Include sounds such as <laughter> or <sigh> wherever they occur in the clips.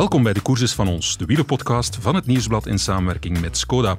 Welkom bij de Courses van ons, de wielerpodcast van het Nieuwsblad in samenwerking met Skoda.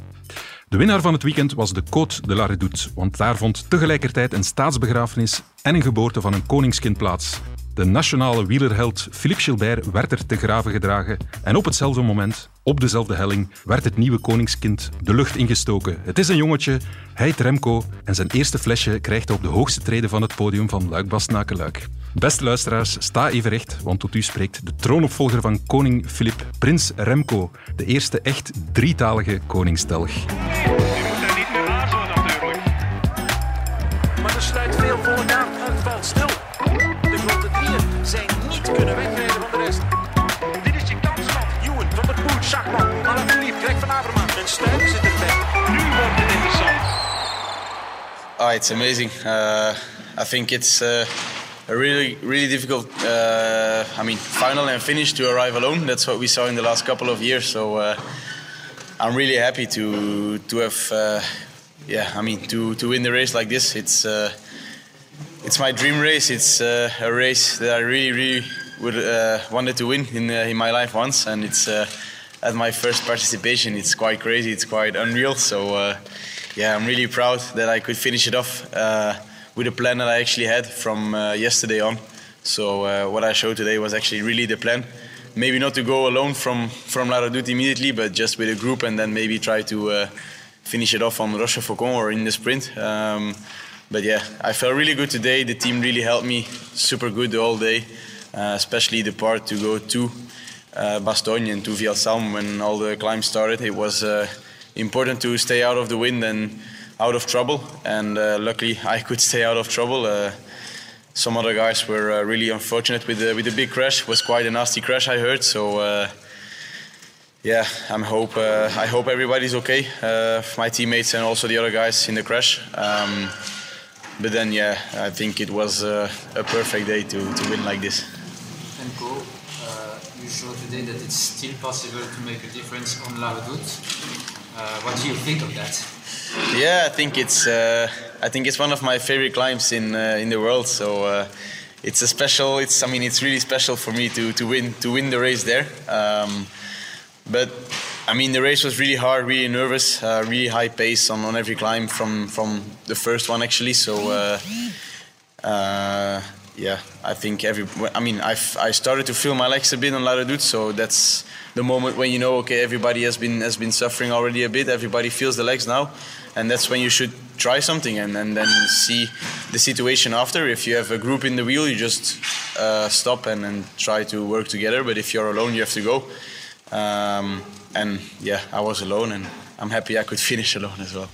De winnaar van het weekend was de Côte de la Redoute, want daar vond tegelijkertijd een staatsbegrafenis en een geboorte van een koningskind plaats. De nationale wielerheld Philippe Gilbert werd er te graven gedragen en op hetzelfde moment, op dezelfde helling, werd het nieuwe koningskind de lucht ingestoken. Het is een jongetje, hij heet Remco en zijn eerste flesje krijgt hij op de hoogste treden van het podium van Luik-Bastenaken-Luik. Beste luisteraars, sta even recht, want tot u spreekt de troonopvolger van koning Filip, prins Remco, de eerste echt drietalige koningstelg. Je moet daar niet meer aarzelen natuurlijk. Maar er sluit veel aan. Het valt stil. De grote drieën zijn niet kunnen wegrijden van de rest. Dit is je kansland. Ewan, Van der Poel, Schachman, Alaphilippe, Greg van Avermaat. En Stuiven zit erbij. Nu wordt het interessant. Oh, it's amazing. Uh, I think it's uh, a really, really difficult. Uh, I mean, final and finish to arrive alone. That's what we saw in the last couple of years. So uh, I'm really happy to to have, uh, yeah, I mean, to to win the race like this. It's uh, it's my dream race. It's uh, a race that I really, really would uh, wanted to win in in my life once, and it's at my first participation. It's quite crazy. It's quite unreal. So uh, yeah, I'm really proud that I could finish it off uh, with a plan that I actually had from uh, yesterday on. So uh, what I showed today was actually really the plan. Maybe not to go alone from from La Redoute immediately, but just with a group, and then maybe try to uh, finish it off on Roche Faucon or in the sprint. Um, but yeah, I felt really good today. The team really helped me super good all day, uh, especially the part to go to uh, Bastogne and to Vielsalm when all the climbs started. It was uh, important to stay out of the wind and out of trouble, and uh, luckily I could stay out of trouble. Uh, some other guys were uh, really unfortunate with the with the big crash. It was quite a nasty crash, I heard. So. Uh, yeah, I'm hope uh, I hope everybody's okay. Uh, my teammates and also the other guys in the crash. Um, but then, yeah, I think it was a perfect day to, to win like this. Remco, uh, you showed today that it's still possible to make a difference on La Redoute. Uh, what do you think of that? Yeah, I think it's uh, I think it's one of my favorite climbs in uh, in the world. So uh, it's a special. It's I mean it's really special for me to to win to win the race there. Um, but I mean the race was really hard, really nervous, uh, really high pace on, on every climb from from the first one actually. So. Yeah, I think every. I mean, I I started to feel my legs a bit on La Redoute, so that's the moment when you know, okay, everybody has been has been suffering already a bit. Everybody feels the legs now, and that's when you should try something and, and then see the situation after. If you have a group in the wheel, you just uh, stop and, and try to work together. But if you're alone, you have to go. Um, and yeah, I was alone, and I'm happy I could <laughs> finish alone as well.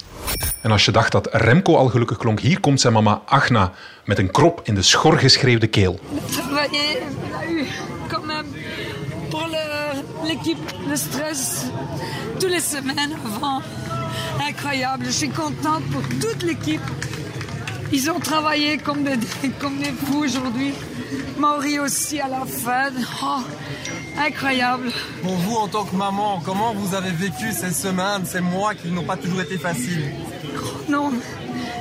En als je dacht dat Remco al gelukkig klonk, hier komt zijn mama Agna met een krop in de schor geschreeuwde keel. même pour le- l'équipe le stress toutes les semaines avant. Incroyable, je suis contente pour toute l'équipe. Ils ont travaillé comme des, <laughs> comme des fous aujourd'hui. Mauri aussi à la fin. Oh, incroyable. Pour vous, en tant que maman, comment vous avez vécu ces semaines, ces mois qui n'ont pas toujours été faciles Non,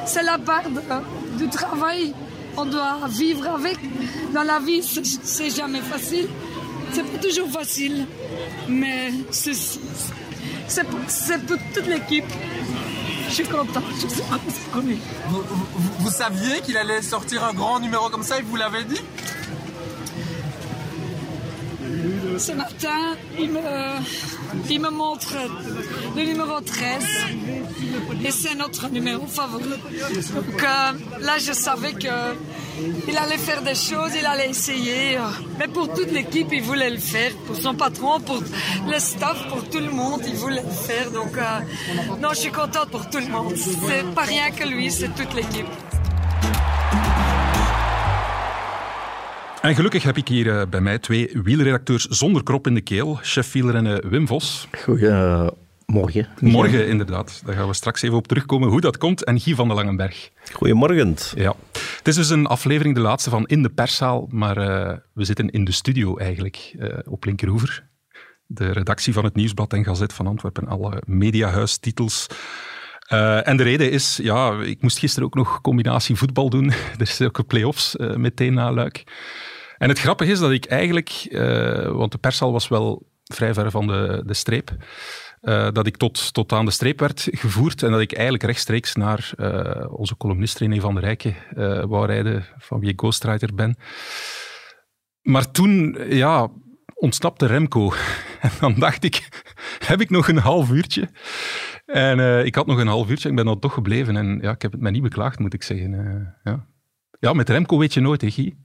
c'est la part de- du travail. On doit vivre avec. Dans la vie, c'est jamais facile. C'est pas toujours facile. Mais c'est pour toute l'équipe. Je suis contente. Je suis lui. vous, vous- vous saviez qu'il allait sortir un grand numéro comme ça et vous l'avez dit Ce matin, il me, il me montre le numéro 13 et c'est notre numéro favori. Donc là, je savais qu'il allait faire des choses, il allait essayer. Mais pour toute l'équipe, il voulait le faire. Pour son patron, pour le staff, pour tout le monde, il voulait le faire. Donc euh, non, je suis contente pour tout le monde. C'est pas rien que lui, c'est toute l'équipe. En gelukkig heb ik hier eh, bij mij twee wielredacteurs zonder krop in de keel. Chef wielrennen Wim Vos. Goedemorgen. Morgen inderdaad, daar gaan we straks even op terugkomen hoe dat komt. En Guy van de Langenberg. Goedemorgen. Ja. Het is dus een aflevering, de laatste van In de Perszaal, maar eh, we zitten in de studio eigenlijk, eh, op Linkerhoever. De redactie van het Nieuwsblad en Gazet van Antwerpen, alle mediahuistitels. Eh, en de reden is, ja, ik moest gisteren ook nog combinatie voetbal doen. <laughs> Er is ook play-offs eh, meteen na Luik. En het grappige is dat ik eigenlijk, eh, want de persal was wel vrij ver van de, de streep, eh, dat ik tot, tot aan de streep werd gevoerd en dat ik eigenlijk rechtstreeks naar eh, onze columnist René van der Rijken wou rijden, van wie ik ghostwriter ben. Maar toen, ja, ontsnapte Remco. <laughs> En dan dacht ik, heb ik nog een half uurtje? En ik had nog een half uurtje, ik ben dan toch gebleven. En ja, ik heb het mij niet beklaagd, moet ik zeggen. Ja. ja, met Remco weet je nooit, hè, Guy?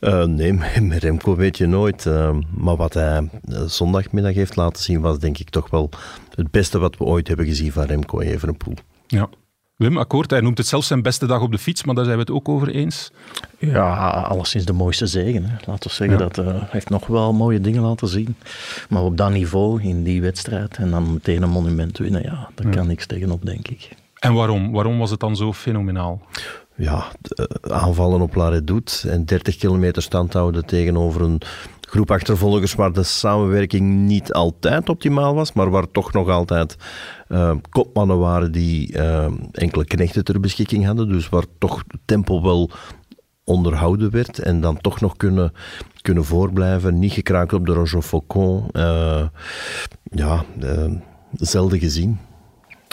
Eh, nee, <laughs> met Remco weet je nooit. eh, maar wat hij eh, zondagmiddag heeft laten zien, was denk ik toch wel het beste wat we ooit hebben gezien van Remco Evenepoel. Ja. Wim, akkoord. Hij noemt het zelfs zijn beste dag op de fiets, maar daar zijn we het ook over eens. Ja, alleszins de mooiste zegen. Hè. Laten we zeggen, Ja. dat eh, hij heeft nog wel mooie dingen laten zien. Maar op dat niveau, in die wedstrijd, en dan meteen een monument winnen, ja, daar kan niks tegenop, denk ik. En waarom? Waarom was het dan zo fenomenaal? Ja, eh, aanvallen op La Redoute en 30 kilometer stand houden tegenover een groep achtervolgers waar de samenwerking niet altijd optimaal was, maar waar toch nog altijd eh, kopmannen waren die eh, enkele knechten ter beschikking hadden. Dus waar toch het tempo wel onderhouden werd en dan toch nog kunnen, kunnen voorblijven. Niet gekraakt op de Roger Faucon. Ja, zelden gezien.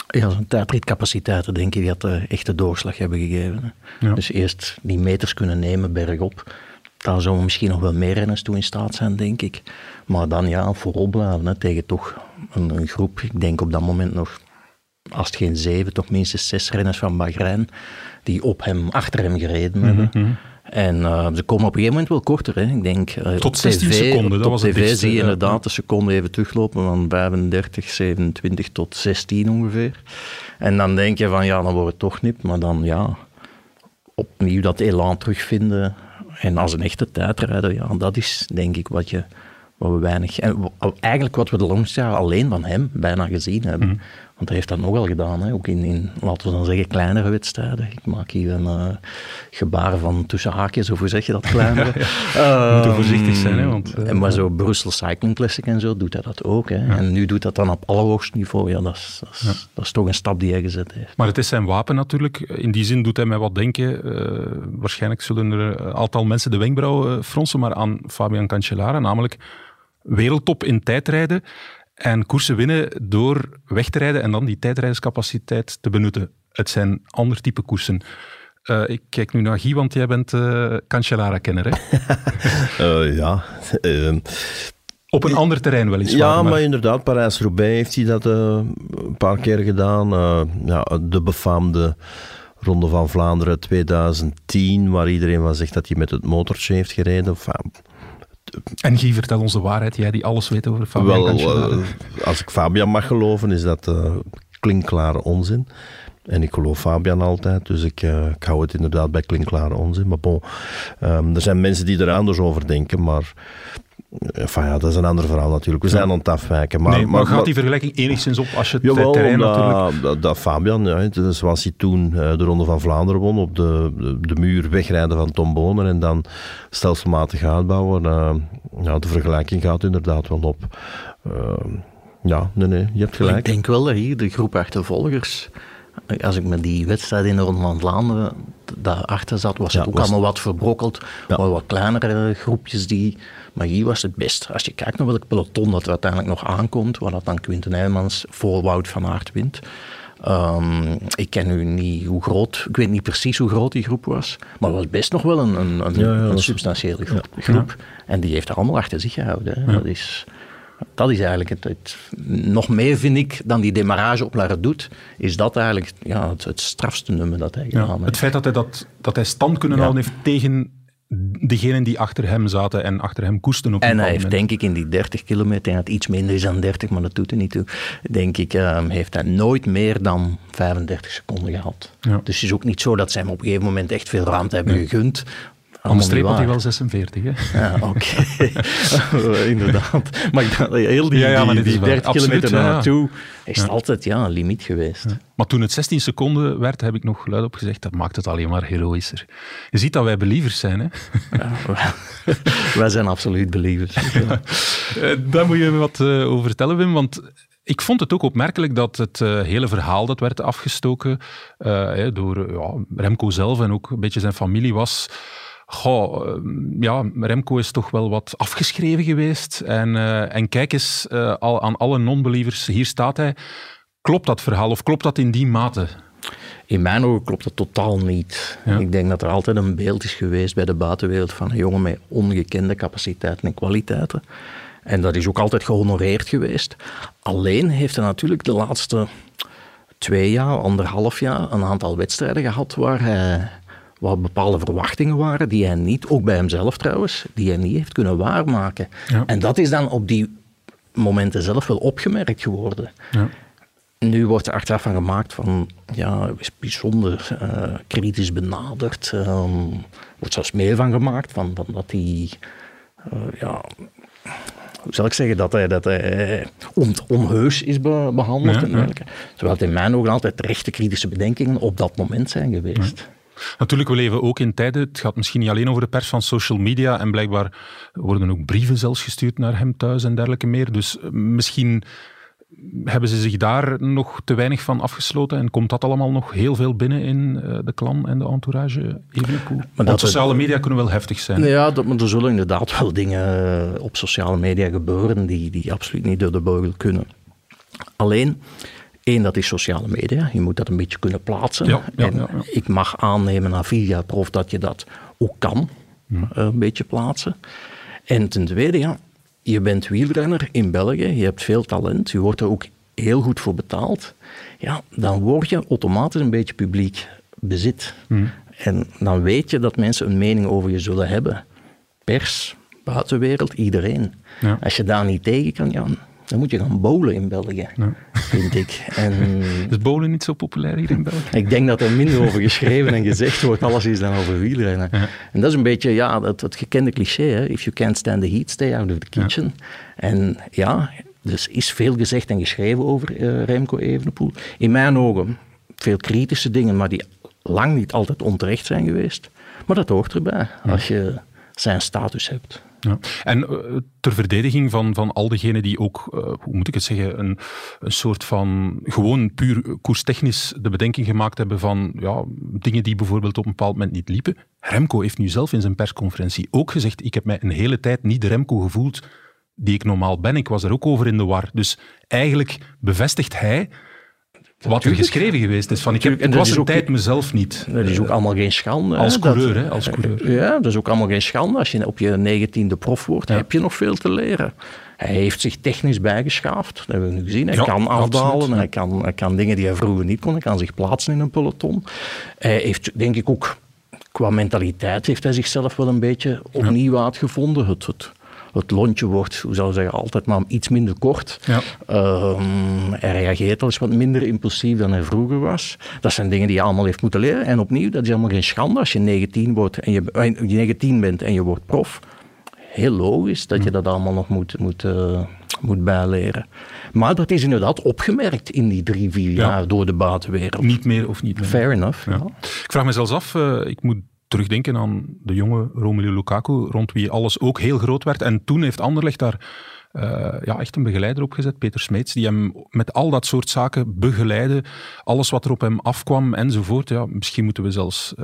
Ja, zijn tijdritcapaciteiten, denk ik, die dat eh, echt de doorslag hebben gegeven. Ja. Dus eerst die meters kunnen nemen bergop. Daar zouden misschien nog wel meer renners toe in staat zijn, denk ik. Maar dan ja, voorop blijven hè, tegen toch een, een groep. Ik denk op dat moment nog, als het geen zeven, toch minstens zes renners van Bahrein. Die op hem, achter hem gereden Mhm, hebben. En eh, ze komen op een gegeven moment wel korter. Hè. Ik denk, eh, Tot op 16 TV, seconden, dat was het tv zie je ja. inderdaad de seconde even teruglopen van 35, 27 tot 16 ongeveer. En dan denk je van ja, dan wordt het toch niet. Maar dan ja, opnieuw dat elan terugvinden. En als een echte tijdrijder, ja, dat is denk ik wat, je, wat we weinig... En eigenlijk wat we de langste jaren alleen van hem bijna gezien hebben. Mhm. Want hij heeft dat nogal gedaan, hè? ook in, in, laten we dan zeggen, kleinere wedstrijden. Ik maak hier een eh, gebaar van tussen haakjes, of hoe zeg je dat, kleinere? <laughs> We moeten voorzichtig zijn, hè, want, eh, en maar zo Brussel Cycling Classic en zo doet hij dat ook. Hè? En nu doet dat dan op allerhoogst niveau. Ja, dat is, dat, is, dat is toch een stap die hij gezet heeft. Maar het is zijn wapen natuurlijk. In die zin doet hij mij wat denken. eh, waarschijnlijk zullen er een aantal mensen de wenkbrauw eh, fronsen, maar aan Fabian Cancellara, namelijk wereldtop in tijdrijden en koersen winnen door weg te rijden en dan die tijdrijderscapaciteit te benutten. Het zijn ander type koersen. Eh, ik kijk nu naar Guy, want jij bent eh Cancellara-kenner. hè? <laughs> Eh, ja, Op een ander terrein weliswaar. Ja, maar inderdaad, Parijs-Roubaix heeft hij dat een paar keer gedaan. Ja, de befaamde Ronde van Vlaanderen 2010, waar iedereen van zegt dat hij met het motortje heeft gereden. Enfin, En Guy, vertel ons de waarheid. Jij die alles weet over Fabian wel, Cancellara. eh, als ik Fabian mag geloven, is dat eh klinkklare onzin. En ik geloof Fabian altijd, dus ik, eh, ik hou het inderdaad bij klinkklare onzin. Maar bon, ehm, er zijn mensen die er anders over denken, maar... Enfin, ja, dat is een ander verhaal natuurlijk. We zijn aan het afwijken. Maar, nee, maar, maar- gaat die vergelijking enigszins op als je het Jawel, terrein omdat, natuurlijk... dat, dat Fabian, ja, zoals hij toen eh, de Ronde van Vlaanderen won, op de, de, de muur wegrijden van Tom Bonen en dan stelselmatig uitbouwen. eh, ja, de vergelijking gaat inderdaad wel op. Eh, ja, nee, nee, je hebt Ik gelijk. denk wel dat hier de groep achtervolgers, als ik met die wedstrijd in de Ronde van Vlaanderen daarachter zat, was het Ja, ook was- allemaal wat verbrokkeld. Ja. Maar wat kleinere groepjes die... Maar hier was het best. Als je kijkt naar welk peloton dat er uiteindelijk nog aankomt, waar dat dan Quinten Nijmans voor Wout van Aert wint. Ehm, ik ken nu niet hoe groot, ik weet niet precies hoe groot die groep was, maar het was best nog wel een, een, een, Ja, ja, een dat is- substantiële groep. groep. En die heeft er allemaal achter zich gehouden. Dat is... Dat is eigenlijk het, het- Nog meer vind ik dan die demarrage op La Redoute, is dat eigenlijk ja, het, het strafste nummer dat hij gedaan heeft. het feit dat hij, dat, dat hij stand kunnen houden heeft tegen degenen die achter hem zaten en achter hem koesten op een En hij heeft denk ik in die 30 kilometer, het iets minder is dan 30, maar dat doet er niet toe, denk ik, ehm, heeft hij nooit meer dan 35 seconden gehad. Ja. Dus het is ook niet zo dat ze hem op een gegeven moment echt veel ruimte hebben gegund. Aan de Allemaal streep niet had hij wel 46, hè? Ja, oké. <laughs> Inderdaad. Maar heel die, Ja, ja, maar die, dit is die waar. 30 Absoluut, kilometer ja, ja. naartoe is altijd ja, een limiet geweest. Maar toen het 16 seconden werd, heb ik nog luid op gezegd, dat maakt het alleen maar heroïscher. Je ziet dat wij believers zijn, hè? Ja, <laughs> wij- zijn absoluut believers. Eh, daar moet je wat eh, over vertellen, Wim, want ik vond het ook opmerkelijk dat het eh, hele verhaal dat werd afgestoken door ja, Remco zelf en ook een beetje zijn familie was Goh, eh, ja, Remco is toch wel wat afgeschreven geweest. En, eh, en kijk eens eh, al, aan alle non-believers, hier staat hij. Klopt dat verhaal of klopt dat in die mate? In mijn ogen klopt dat totaal niet. Ja. Ik denk dat er altijd een beeld is geweest bij de buitenwereld van een jongen met ongekende capaciteiten en kwaliteiten. En dat is ook altijd gehonoreerd geweest. Alleen heeft hij natuurlijk de laatste twee jaar, anderhalf jaar, een aantal wedstrijden gehad waar, hij, waar bepaalde verwachtingen waren die hij niet, ook bij hemzelf trouwens, die hij niet heeft kunnen waarmaken. Ja. En dat is dan op die momenten zelf wel opgemerkt geworden. Ja. Nu wordt er achteraf van gemaakt van, ja, hij is bijzonder eh, kritisch benaderd. Er wordt zelfs meer van gemaakt, van, van dat hij, eh, ja, hoe zal ik zeggen, dat hij, dat hij on, onheus is be- behandeld. Ja, en ja. Terwijl het in mijn ogen altijd terechte kritische bedenkingen op dat moment zijn geweest. Natuurlijk, we leven ook in tijden, het gaat misschien niet alleen over de pers van social media en blijkbaar worden ook brieven zelfs gestuurd naar hem thuis en dergelijke meer. Dus eh, misschien hebben ze zich daar nog te weinig van afgesloten en komt dat allemaal nog heel veel binnen in eh, de clan en de entourage Evenepoel? Want dat- sociale media kunnen wel heftig zijn. Ja, dat, maar er zullen inderdaad wel dingen eh, op sociale media gebeuren die, die absoluut niet door de beugel kunnen. Alleen, één, dat is sociale media. Je moet dat een beetje kunnen plaatsen. Ja, ja, en ja, ik mag aannemen na vier jaar prof dat je dat ook kan eh, een beetje plaatsen. En ten tweede, ja, je bent wielrenner in België, je hebt veel talent, je wordt er ook heel goed voor betaald. Ja, dan word je automatisch een beetje publiek bezit. En dan weet je dat mensen een mening over je zullen hebben. Pers, buitenwereld, iedereen. Als je daar niet tegen kan, ja, dan moet je gaan bowlen in België, vind ik. En <laughs> Is bowlen niet zo populair hier in België? ik denk dat er minder over geschreven en gezegd wordt, alles is dan over wielrennen. En dat is een beetje ja, het, het gekende cliché, hè? if you can't stand the heat, stay out of the kitchen. En ja, dus is veel gezegd en geschreven over eh, Remco Evenepoel. In mijn ogen veel kritische dingen, maar die lang niet altijd onterecht zijn geweest. Maar dat hoort erbij, als je zijn status hebt. Ja. En eh, ter verdediging van, van al diegenen die ook, eh, hoe moet ik het zeggen, een, een soort van gewoon puur koerstechnisch de bedenking gemaakt hebben van ja, dingen die bijvoorbeeld op een bepaald moment niet liepen. Remco heeft nu zelf in zijn persconferentie ook gezegd, ik heb mij een hele tijd niet de Remco gevoeld die ik normaal ben. Ik was er ook over in de war. Dus eigenlijk bevestigt hij wat er geschreven geweest is. Van, ik, heb, dat was een ook- tijd mezelf niet. Dat is ook allemaal geen schande. als coureur, dat- hè, als coureur. Ja, dat is ook allemaal geen schande. Als je op je negentiende prof wordt, heb je nog veel te leren. Hij heeft zich technisch bijgeschaafd. Dat hebben we nu gezien. Hij Ja, kan afdalen, absoluut. hij kan, hij kan dingen die hij vroeger niet kon. Hij kan zich plaatsen in een peloton. Hij heeft, denk ik, ook qua mentaliteit heeft hij zichzelf wel een beetje opnieuw uitgevonden. Het, het, het lontje wordt, hoe zou ik zeggen, altijd maar iets minder kort. Ja. Ehm, hij reageert al eens wat minder impulsief dan hij vroeger was. Dat zijn dingen die je allemaal heeft moeten leren. En opnieuw, dat is helemaal geen schande als je 19, wordt en je, eh, je 19 bent en je wordt prof. Heel logisch dat je dat allemaal nog moet, moet, eh, moet bijleren. Maar dat is inderdaad opgemerkt in die drie, vier Ja. jaar door de buitenwereld. Niet meer of niet meer. Fair enough. Ja. ja. Ik vraag me zelfs af, eh, ik moet terugdenken aan de jonge Romelu Lukaku, rond wie alles ook heel groot werd. En toen heeft Anderlecht daar eh, ja, echt een begeleider op gezet, Peter Smeets, die hem met al dat soort zaken begeleidde. Alles wat er op hem afkwam enzovoort. Ja, misschien moeten we zelfs...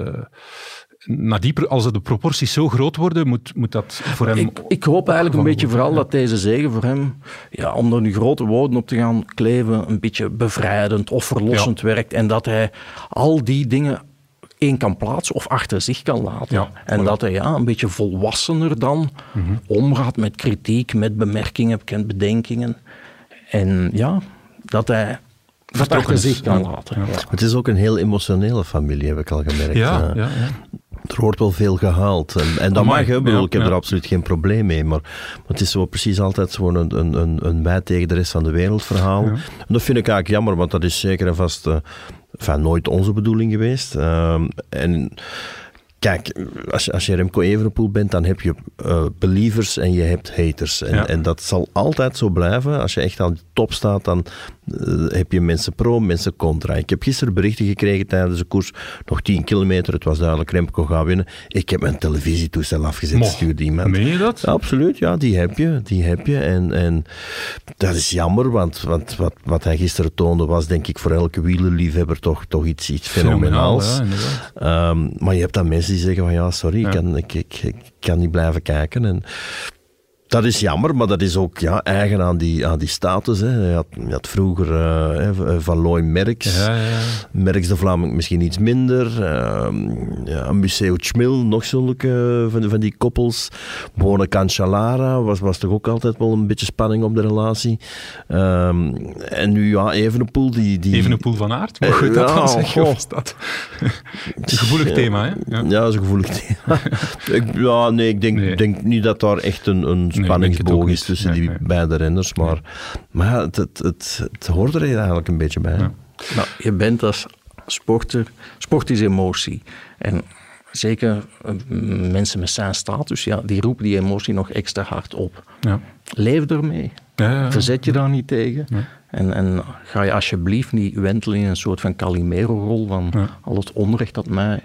naar die, pro- als de proporties zo groot worden, moet, moet dat voor hem... Ik, ik hoop eigenlijk een beetje worden. vooral dat deze zegen voor hem, ja, om er nu grote woorden op te gaan kleven, een beetje bevrijdend of verlossend werkt. En dat hij al die dingen één kan plaatsen of achter zich kan laten. Ja, en dat hij ja, een beetje volwassener dan Mhm. omgaat met kritiek, met bemerkingen, met bedenkingen. En ja, dat hij dat Vertrokken achter is. zich kan Ja. laten. Ja. Ja. Het is ook een heel emotionele familie, heb ik al gemerkt. Ja, Eh, ja, ja. Er wordt wel veel gehaald. En, en dat Amai, mag, hè. Ik bedoel, ja, ik heb ja. er absoluut geen probleem mee. Maar, maar het is zo precies altijd gewoon een, een, een, een mij tegen de rest van de wereld verhaal. En dat vind ik eigenlijk jammer, want dat is zeker en vast eh, enfin, nooit onze bedoeling geweest. Ehm, en kijk, als je, als je Remco Evenepoel bent, dan heb je eh, believers en je hebt haters. En, Ja. en dat zal altijd zo blijven. Als je echt aan top staat, dan eh, heb je mensen pro, mensen contra. Ik heb gisteren berichten gekregen tijdens de koers, nog 10 kilometer, het was duidelijk, Remco gaat winnen. Ik heb mijn televisietoestel afgezet, Mo, stuurde iemand. Meen je dat? Ja, absoluut, ja, die heb je. Die heb je. En, en dat is jammer, want, want wat, wat hij gisteren toonde was, denk ik, voor elke wielerliefhebber toch, toch iets, iets fenomenaals. ja. Ehm, maar je hebt dan mensen die zeggen van ja, sorry, ik, kan, ik, ik, ik kan niet blijven kijken. En dat is jammer, maar dat is ook ja, eigen aan die, aan die status. Hè. Je, had, je had vroeger eh, hè, Van Looy Merks. Ja. Merks de Vlaming misschien iets minder. Uh, ja, Museo Chmil, nog zulke van, van die koppels. Bone Cancellara was, was toch ook altijd wel een beetje spanning op de relatie. Ehm, en nu ja, Evenepoel. Die, die, Evenepoel van Aert, mag je dat Ja, dan zeggen? is dat <laughs> een gevoelig thema, hè? Ja. Ja, dat is een gevoelig thema. <laughs> ik, ja, nee, ik denk, Nee. denk niet dat daar echt een, een spanningsboog is tussen Nee, die nee. beide renners. Maar, maar het, het, het, het hoort er eigenlijk een beetje bij. Ja. Nou, je bent als sporter, sport is emotie. En zeker eh, mensen met zijn status, ja, die roepen die emotie nog extra hard op. Ja. Leef ermee. Ja, ja, ja. Verzet je daar niet tegen. En, en ga je alsjeblieft niet wentelen in een soort van Calimero-rol van Ja. al het onrecht dat mij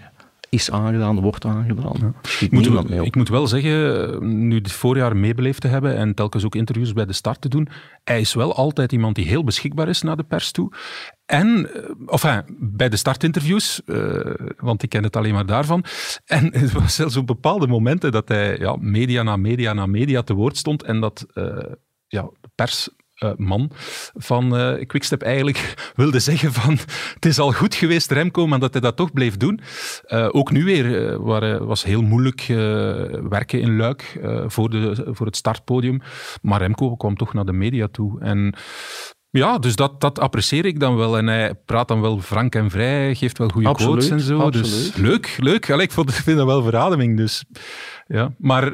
is aangedaan, wordt aangedaan. Ik moet, op. ik moet wel zeggen, nu dit voorjaar meebeleefd te hebben en telkens ook interviews bij de start te doen, hij is wel altijd iemand die heel beschikbaar is naar de pers toe. En, eh, enfin, bij de startinterviews, eh, want ik ken het alleen maar daarvan. <laughs> En het was zelfs op bepaalde momenten dat hij ja, media na media na media te woord stond en dat eh, ja, de pers eh, man van eh Quickstep eigenlijk <laughs> wilde zeggen van het is al goed geweest Remco, maar dat hij dat toch bleef doen. Eh, ook nu weer waar, was heel moeilijk werken in Luik voor, de, voor het startpodium. Maar Remco kwam toch naar de media toe. En ja, dus dat, dat apprecieer ik dan wel. En hij praat dan wel frank en vrij, geeft wel goede Absoluut, quotes en zo. Dus leuk, leuk. Allee, ik, vind dat wel verademing. Dus, ja. Maar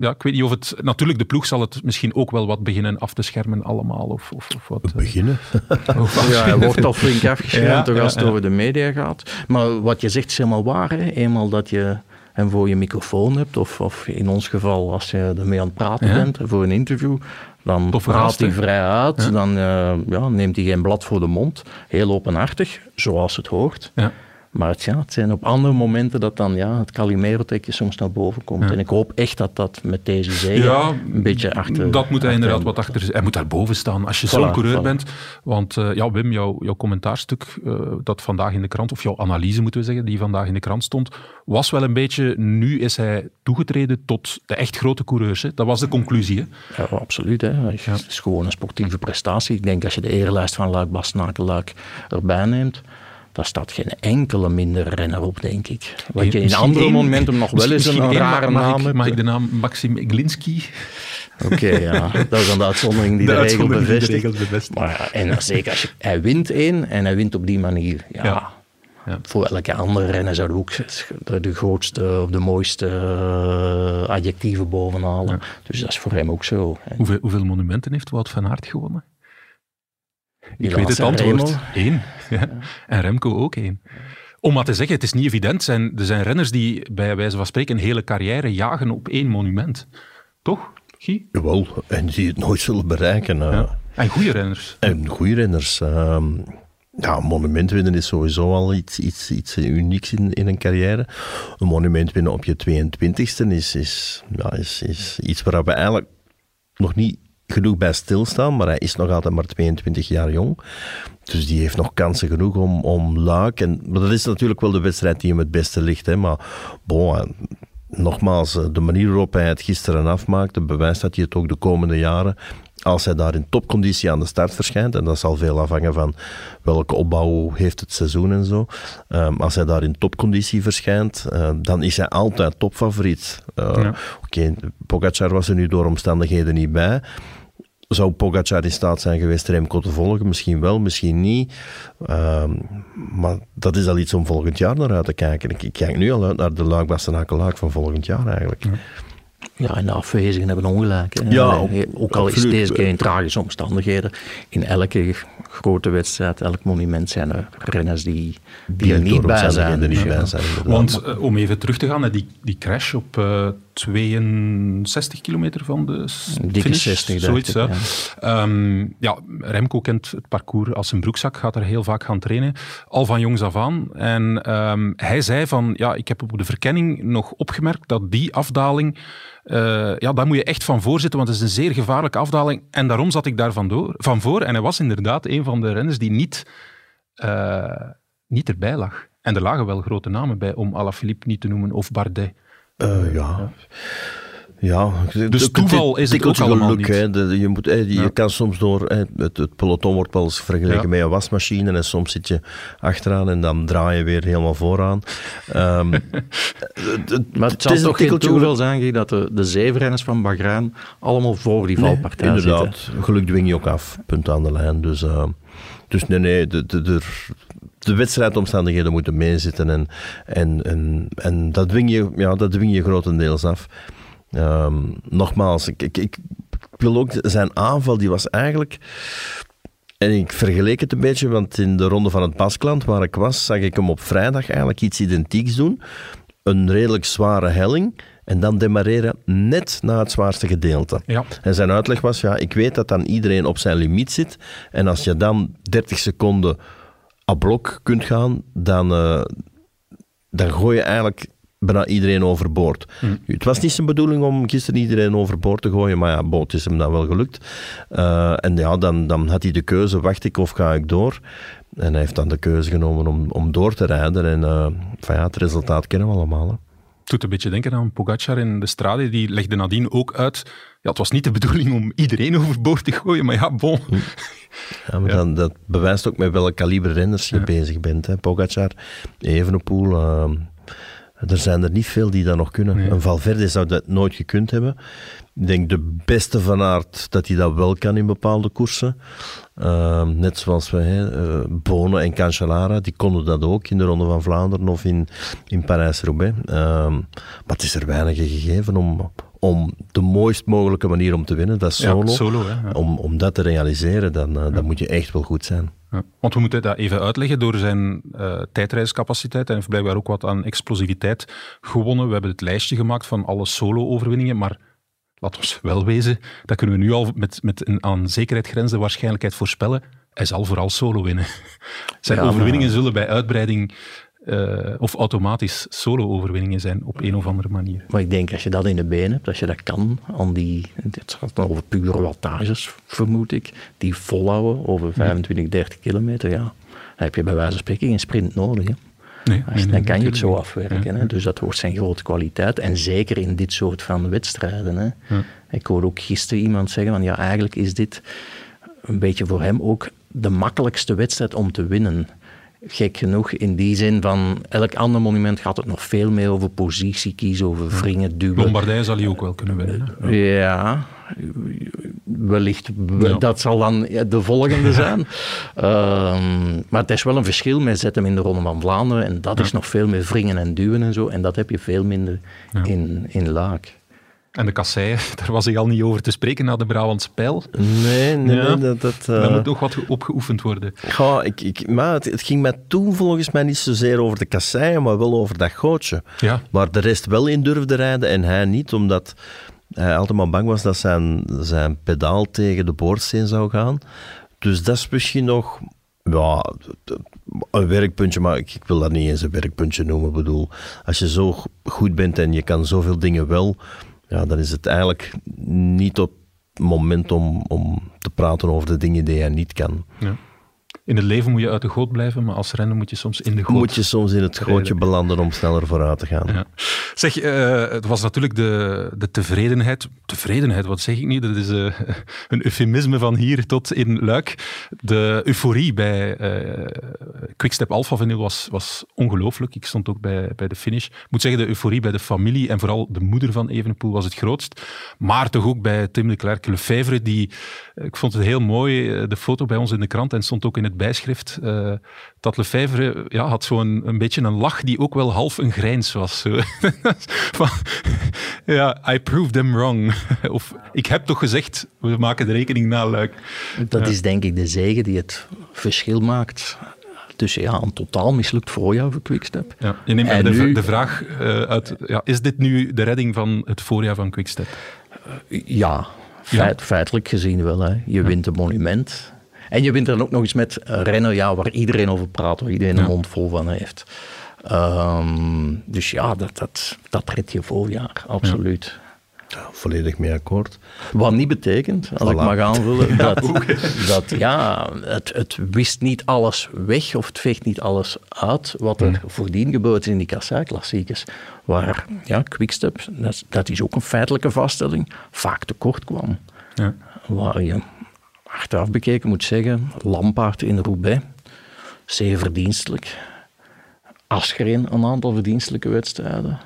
ja, ik weet niet of het... Natuurlijk, de ploeg zal het misschien ook wel wat beginnen af te schermen allemaal. Of, of, of wat. eh, Beginnen. <laughs> of Ja, hij wordt al flink <laughs> afgeschermd Ja, toch ja, als het ja. over de media gaat. Maar wat je zegt is helemaal waar. Hè. Eenmaal dat je hem voor je microfoon hebt, of, of in ons geval als je ermee aan het praten Ja. bent voor een interview, dan praat hij vrij uit. Ja. Dan eh, ja, neemt hij geen blad voor de mond. Heel openhartig, zoals het hoort. Ja. Maar het, ja, het zijn op andere momenten dat dan ja, het Calimero-trekje soms naar boven komt. Ja. En ik hoop echt dat dat met deze zege Ja, een beetje achter... Dat moet hij inderdaad wat achter. Hij moet daar boven staan als je Voilà, zo'n coureur voilà. bent. Want eh, ja, Wim, jouw, jouw commentaarstuk eh, dat vandaag in de krant, of jouw analyse moeten we zeggen, die vandaag in de krant stond, was wel een beetje. Nu is hij toegetreden tot de echt grote coureurs. Hè. Dat was de conclusie. Hè. Ja, absoluut. Hè. Het is gewoon een sportieve prestatie. Ik denk als je de erenlijst van Luik, Bastenaken, Luik erbij neemt, daar staat geen enkele minder renner op, denk ik. Wat je in andere één- momenten nog wel eens een één, rare mag, mag naam hebt. mag ik de naam Maxim Iglinski? Oké, ja. <laughs> Dat is dan de uitzondering die de, regel de bevestigt. regel bevestigt. Maar ja, en zeker als je, hij wint één en hij wint op die manier. Ja, Ja. Ja. Voor elke andere renner zou ook de, grootste of de mooiste eh, adjectieven bovenhalen. Dus dat is voor hem ook zo. Hoeveel, hoeveel monumenten heeft Wout van Aert gewonnen? Ik weet het antwoord. Remo. Eén. Ja. En Remco ook één. Om maar te zeggen, het is niet evident. Zijn, er zijn renners die bij wijze van spreken een hele carrière jagen op één monument. Toch, Guy? Jawel, en die het nooit zullen bereiken. eh. Ja. En goede renners. En goede renners. ehm, ja, een monument winnen is sowieso al iets, iets, iets unieks in, in een carrière. Een monument winnen op je 22e is, is, ja, is, is iets waar we eigenlijk nog niet genoeg bij stilstaan, maar hij is nog altijd maar 22 jaar jong. Dus die heeft nog kansen genoeg om, om Luik. En, maar dat is natuurlijk wel de wedstrijd die hem het beste ligt. Hè. Maar bon, eh, nogmaals, eh, de manier waarop hij het gisteren afmaakte, bewijst dat hij het ook de komende jaren, als hij daar in topconditie aan de start verschijnt, en dat zal veel afhangen van welke opbouw heeft het seizoen en zo, ehm, als hij daar in topconditie verschijnt, eh, dan is hij altijd topfavoriet. Ja. Oké, Pogacar was er nu door omstandigheden niet bij. Zou Pogacar in staat zijn geweest Remco te volgen? Misschien wel, misschien niet. Ehm, maar dat is al iets om volgend jaar naar uit te kijken. Ik, ik kijk nu al uit naar de luik bastenaken luik van volgend jaar eigenlijk. Ja, en de afwezigen hebben ongelijk. hè. Ja, ook al is deze keer in tragische omstandigheden. In elke grote wedstrijd, elk monument zijn er renners die, die, er er niet door bij zijn. omstandigheden niet Dus, bij zijn. Want eh, om even terug te gaan naar die, die crash op eh 62 kilometer van de Dikke finish, 60, dacht zoiets. ik, ja. ja. Ehm, ja, Remco kent het parcours als een broekzak, gaat er heel vaak gaan trainen, al van jongs af aan. En ehm, hij zei van, ja, ik heb op de verkenning nog opgemerkt dat die afdaling, eh, ja, daar moet je echt van voor zitten, want het is een zeer gevaarlijke afdaling. En daarom zat ik daar van, door, van voor. En hij was inderdaad een van de renners die niet, eh, niet erbij lag. En er lagen wel grote namen bij, om Alaphilippe niet te noemen, of Bardet. Eh, ja. Ja, Dus toeval is het ook allemaal geluk, niet. De- je, moet, je Ja. kan soms door... Het, het peloton wordt wel eens vergeleken Ja. met een wasmachine en soms zit je achteraan en dan draai je weer helemaal vooraan. Ehm, <laughs> het- het- Maar het het zal toch geen toeval zijn dat de, de zeven renners van Bahrein allemaal voor die valpartij Nee, zitten. inderdaad. Geluk dwing je ook af. Punt aan de lijn. Dus, eh, dus nee, nee. De, de, de, de wedstrijdomstandigheden moeten meezitten. En, en, en, en dat, dwing je, ja, dat dwing je grotendeels af. Ehm, nogmaals, ik, ik, ik wil ook zijn aanval, die was eigenlijk. En ik vergeleek het een beetje, want in de ronde van het Baskeland waar ik was, zag ik hem op vrijdag eigenlijk iets identieks doen. Een redelijk zware helling. En dan demareren net na het zwaarste gedeelte. Ja. En zijn uitleg was, ja, ik weet dat dan iedereen op zijn limiet zit. En als je dan 30 seconden blok kunt gaan, dan, eh, dan gooi je eigenlijk bijna iedereen overboord. Het was niet zijn bedoeling om gisteren iedereen overboord te gooien, maar ja, bon, het is hem dan wel gelukt. Eh, en ja, dan, dan had hij de keuze, wacht ik of ga ik door? En hij heeft dan de keuze genomen om, om door te rijden. En eh, van ja, het resultaat kennen we allemaal. Hè. Het doet een beetje denken aan Pogacar in de strade. Die legde nadien ook uit. Ja, het was niet de bedoeling om iedereen <laughs> overboord te gooien, maar ja, bon. Ja, maar Dan, dat bewijst ook met welk kaliber renners je bezig bent. Hè. Pogacar, Evenepoel. eh, er zijn er niet veel die dat nog kunnen. Nee. Een Valverde zou dat nooit gekund hebben. Ik denk de beste van aard dat hij dat wel kan in bepaalde koersen. Eh, net zoals we, hè, eh, Bono en Cancellara, die konden dat ook in de Ronde van Vlaanderen of in, in Parijs-Roubaix. Eh, maar het is er weinig gegeven om, om de mooist mogelijke manier om te winnen, dat is Ja, solo. solo, hè, ja. Om, om dat te realiseren, dan, eh, dan moet je echt wel goed zijn. Ja, want we moeten dat even uitleggen. Door zijn eh tijdreiscapaciteit en heeft blijkbaar ook wat aan explosiviteit gewonnen. We hebben het lijstje gemaakt van alle solo-overwinningen, maar laat ons wel wezen, dat kunnen we nu al met, met een aan zekerheid grenzende waarschijnlijkheid voorspellen. Hij zal vooral solo winnen. <laughs> Zijn overwinningen zullen bij uitbreiding eh, of automatisch solo-overwinningen zijn op een of andere manier. Maar ik denk, als je dat in de benen hebt, als je dat kan, aan die, het gaat dan over pure wattages, vermoed ik, die volhouden over 25, 30 kilometer, ja, dan heb je bij wijze van spreken geen sprint nodig. Hè. Nee, dan nee, kan je het zo afwerken. Ja, Hè. Dus dat wordt zijn grote kwaliteit. En zeker in dit soort van wedstrijden. Hè. Ik hoorde ook gisteren iemand zeggen van ja, eigenlijk is dit een beetje voor hem ook de makkelijkste wedstrijd om te winnen. Gek genoeg, in die zin van elk ander monument gaat het nog veel meer over positie kiezen, over wringen, duwen. Lombardije zal hij ook wel kunnen winnen. hè. Ja, wellicht. Ja. Dat zal dan de volgende <laughs> zijn. Ehm, maar het is wel een verschil met zet hem in de Ronde van Vlaanderen. En dat is nog veel meer wringen en duwen en zo. En dat heb je veel minder in, in Laak. En de kasseien, <laughs> daar was hij al niet over te spreken na de Brabantse pijl. Nee, nee, Ja. nee, dat... dat Daar eh, moet nog wat opgeoefend worden. Goh, ik, ik, maar het, het ging mij toen volgens mij niet zozeer over de kasseien, maar wel over dat gootje. Ja. Waar de rest wel in durfde rijden en hij niet, omdat hij altijd maar bang was dat zijn, zijn pedaal tegen de boordsteen zou gaan. Dus dat is misschien nog ja, een werkpuntje, maar ik, ik wil dat niet eens een werkpuntje noemen. Ik bedoel, als je zo go- goed bent en je kan zoveel dingen wel, ja, dan is het eigenlijk niet op het moment om, om te praten over de dingen die hij niet kan. Ja. In het leven moet je uit de goot blijven, maar als renner moet je soms in de goot. Moet je soms in het gootje belanden om sneller vooruit te gaan. Ja. Zeg, eh, het was natuurlijk de, de tevredenheid. Tevredenheid, wat zeg ik nu? Dat is eh, een eufemisme van hier tot in Luik. De euforie bij eh Quickstep Alpha Vinyl was, was ongelooflijk. Ik stond ook bij, bij de finish. Ik moet zeggen, de euforie bij de familie en vooral de moeder van Evenepoel was het grootst. Maar toch ook bij Tim de Klerk Lefevre, die, ik vond het heel mooi, de foto bij ons in de krant en stond ook in het bijschrift, eh, dat ja, had zo'n een beetje een lach die ook wel half een grijns was. <laughs> Van, ja, I proved them wrong. <laughs> Of ik heb toch gezegd, we maken de rekening na Luik. Dat Ja. is denk ik de zegen die het verschil maakt tussen ja, een totaal mislukt voorjaar voor Quickstep. Ja, je neemt En de, nu- de vraag eh, uit, ja, is dit nu de redding van het voorjaar van Quickstep? Ja, feit- feitelijk gezien wel. Hè. Je wint een monument. En je wint er ook nog eens met een renner ja, waar iedereen over praat, waar iedereen een mond vol van heeft. Ehm, dus ja, dat, dat, dat redt je voorjaar, absoluut. Volledig mee akkoord. Wat niet betekent, als ik mag aanvullen, dat, dat ja, het, het wist niet alles weg of het veegt niet alles uit wat er voordien gebeurd is in die Kassei-klassiekers. Waar ja, Quickstep, dat, is- dat is ook een feitelijke vaststelling, vaak tekort kwam. Ja. Waar je achteraf bekeken moet zeggen, Lampaard in Roubaix, zeer verdienstelijk. Asgreen een aantal verdienstelijke wedstrijden.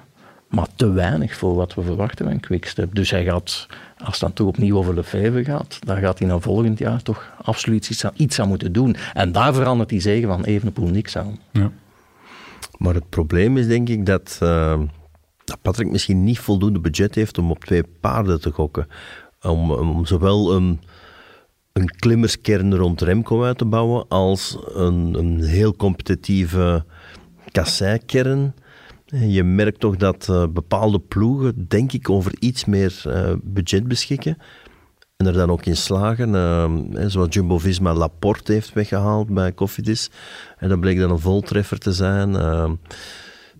Maar te weinig voor wat we verwachten van Quickstep. Dus hij gaat, als het dan toch opnieuw over Lefebvre gaat, dan gaat hij dan volgend jaar toch absoluut iets aan, iets aan moeten doen. En daar verandert die zegen van Evenepoel niks aan. Ja. Maar het probleem is denk ik dat, eh, dat Patrick misschien niet voldoende budget heeft om op twee paarden te gokken. Om, om zowel een, een klimmerskern rond Remco uit te bouwen als een, een heel competitieve kasseikern. Je merkt toch dat eh, bepaalde ploegen, denk ik, over iets meer eh, budget beschikken. En er dan ook in slagen, eh, zoals Jumbo-Visma Laporte heeft weggehaald bij Cofidis. En dat bleek dan een voltreffer te zijn.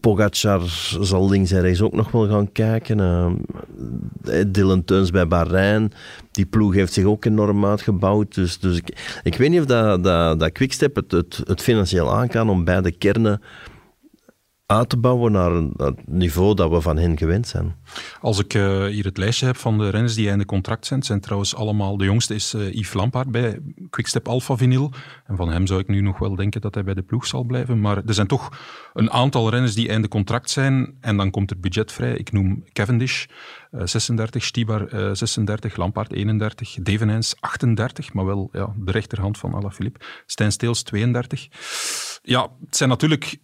Pogacar zal links en rechts ook nog wel gaan kijken. Eh, Dylan Teuns bij Bahrein. Die ploeg heeft zich ook enorm uitgebouwd. Dus, dus ik, ik weet niet of dat, dat, dat Quickstep het, het, het financieel aan kan om beide kernen uit te bouwen naar het niveau dat we van hen gewend zijn. Als ik eh, hier het lijstje heb van de renners die einde contract zijn, zijn trouwens allemaal, de jongste is eh, Yves Lampaard bij Quickstep Alpha Vinyl. En van hem zou ik nu nog wel denken dat hij bij de ploeg zal blijven. Maar er zijn toch een aantal renners die einde contract zijn en dan komt er budget vrij. Ik noem Cavendish, eh, 36, Stibar eh, 36, Lampaard 31, Devenijns 38, maar wel ja, de rechterhand van Alaphilippe. Stijn Steels 32. Ja, het zijn natuurlijk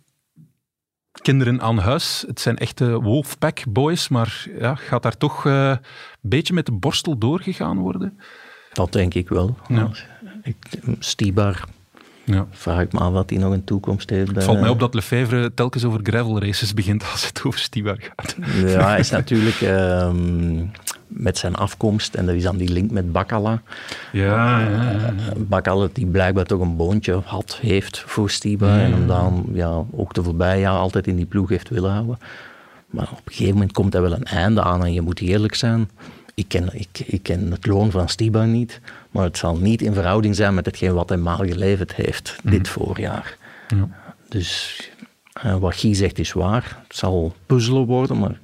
kinderen aan huis. Het zijn echte Wolfpack boys, maar ja, gaat daar toch eh, een beetje met de borstel doorgegaan worden? Dat denk ik wel. Ja. Ik, Stibar, Ja. vraag ik me af wat hij nog een toekomst heeft. Bij, Het valt mij op dat Lefevre telkens over gravel races begint als het over Stibar gaat. Ja, hij is natuurlijk ehm, met zijn afkomst, en er is dan die link met Bakala. Ja, ja, ja. Bakala die blijkbaar toch een boontje had, heeft voor Stiba. En hem dan ja, ook de voorbije jaar altijd in die ploeg heeft willen houden. Maar op een gegeven moment komt er wel een einde aan en je moet eerlijk zijn. Ik ken, ik, ik ken het loon van Stiba niet, maar het zal niet in verhouding zijn met hetgeen wat hij maal geleverd heeft dit voorjaar. Ja. Dus eh, wat Guy zegt is waar. Het zal puzzelen worden, maar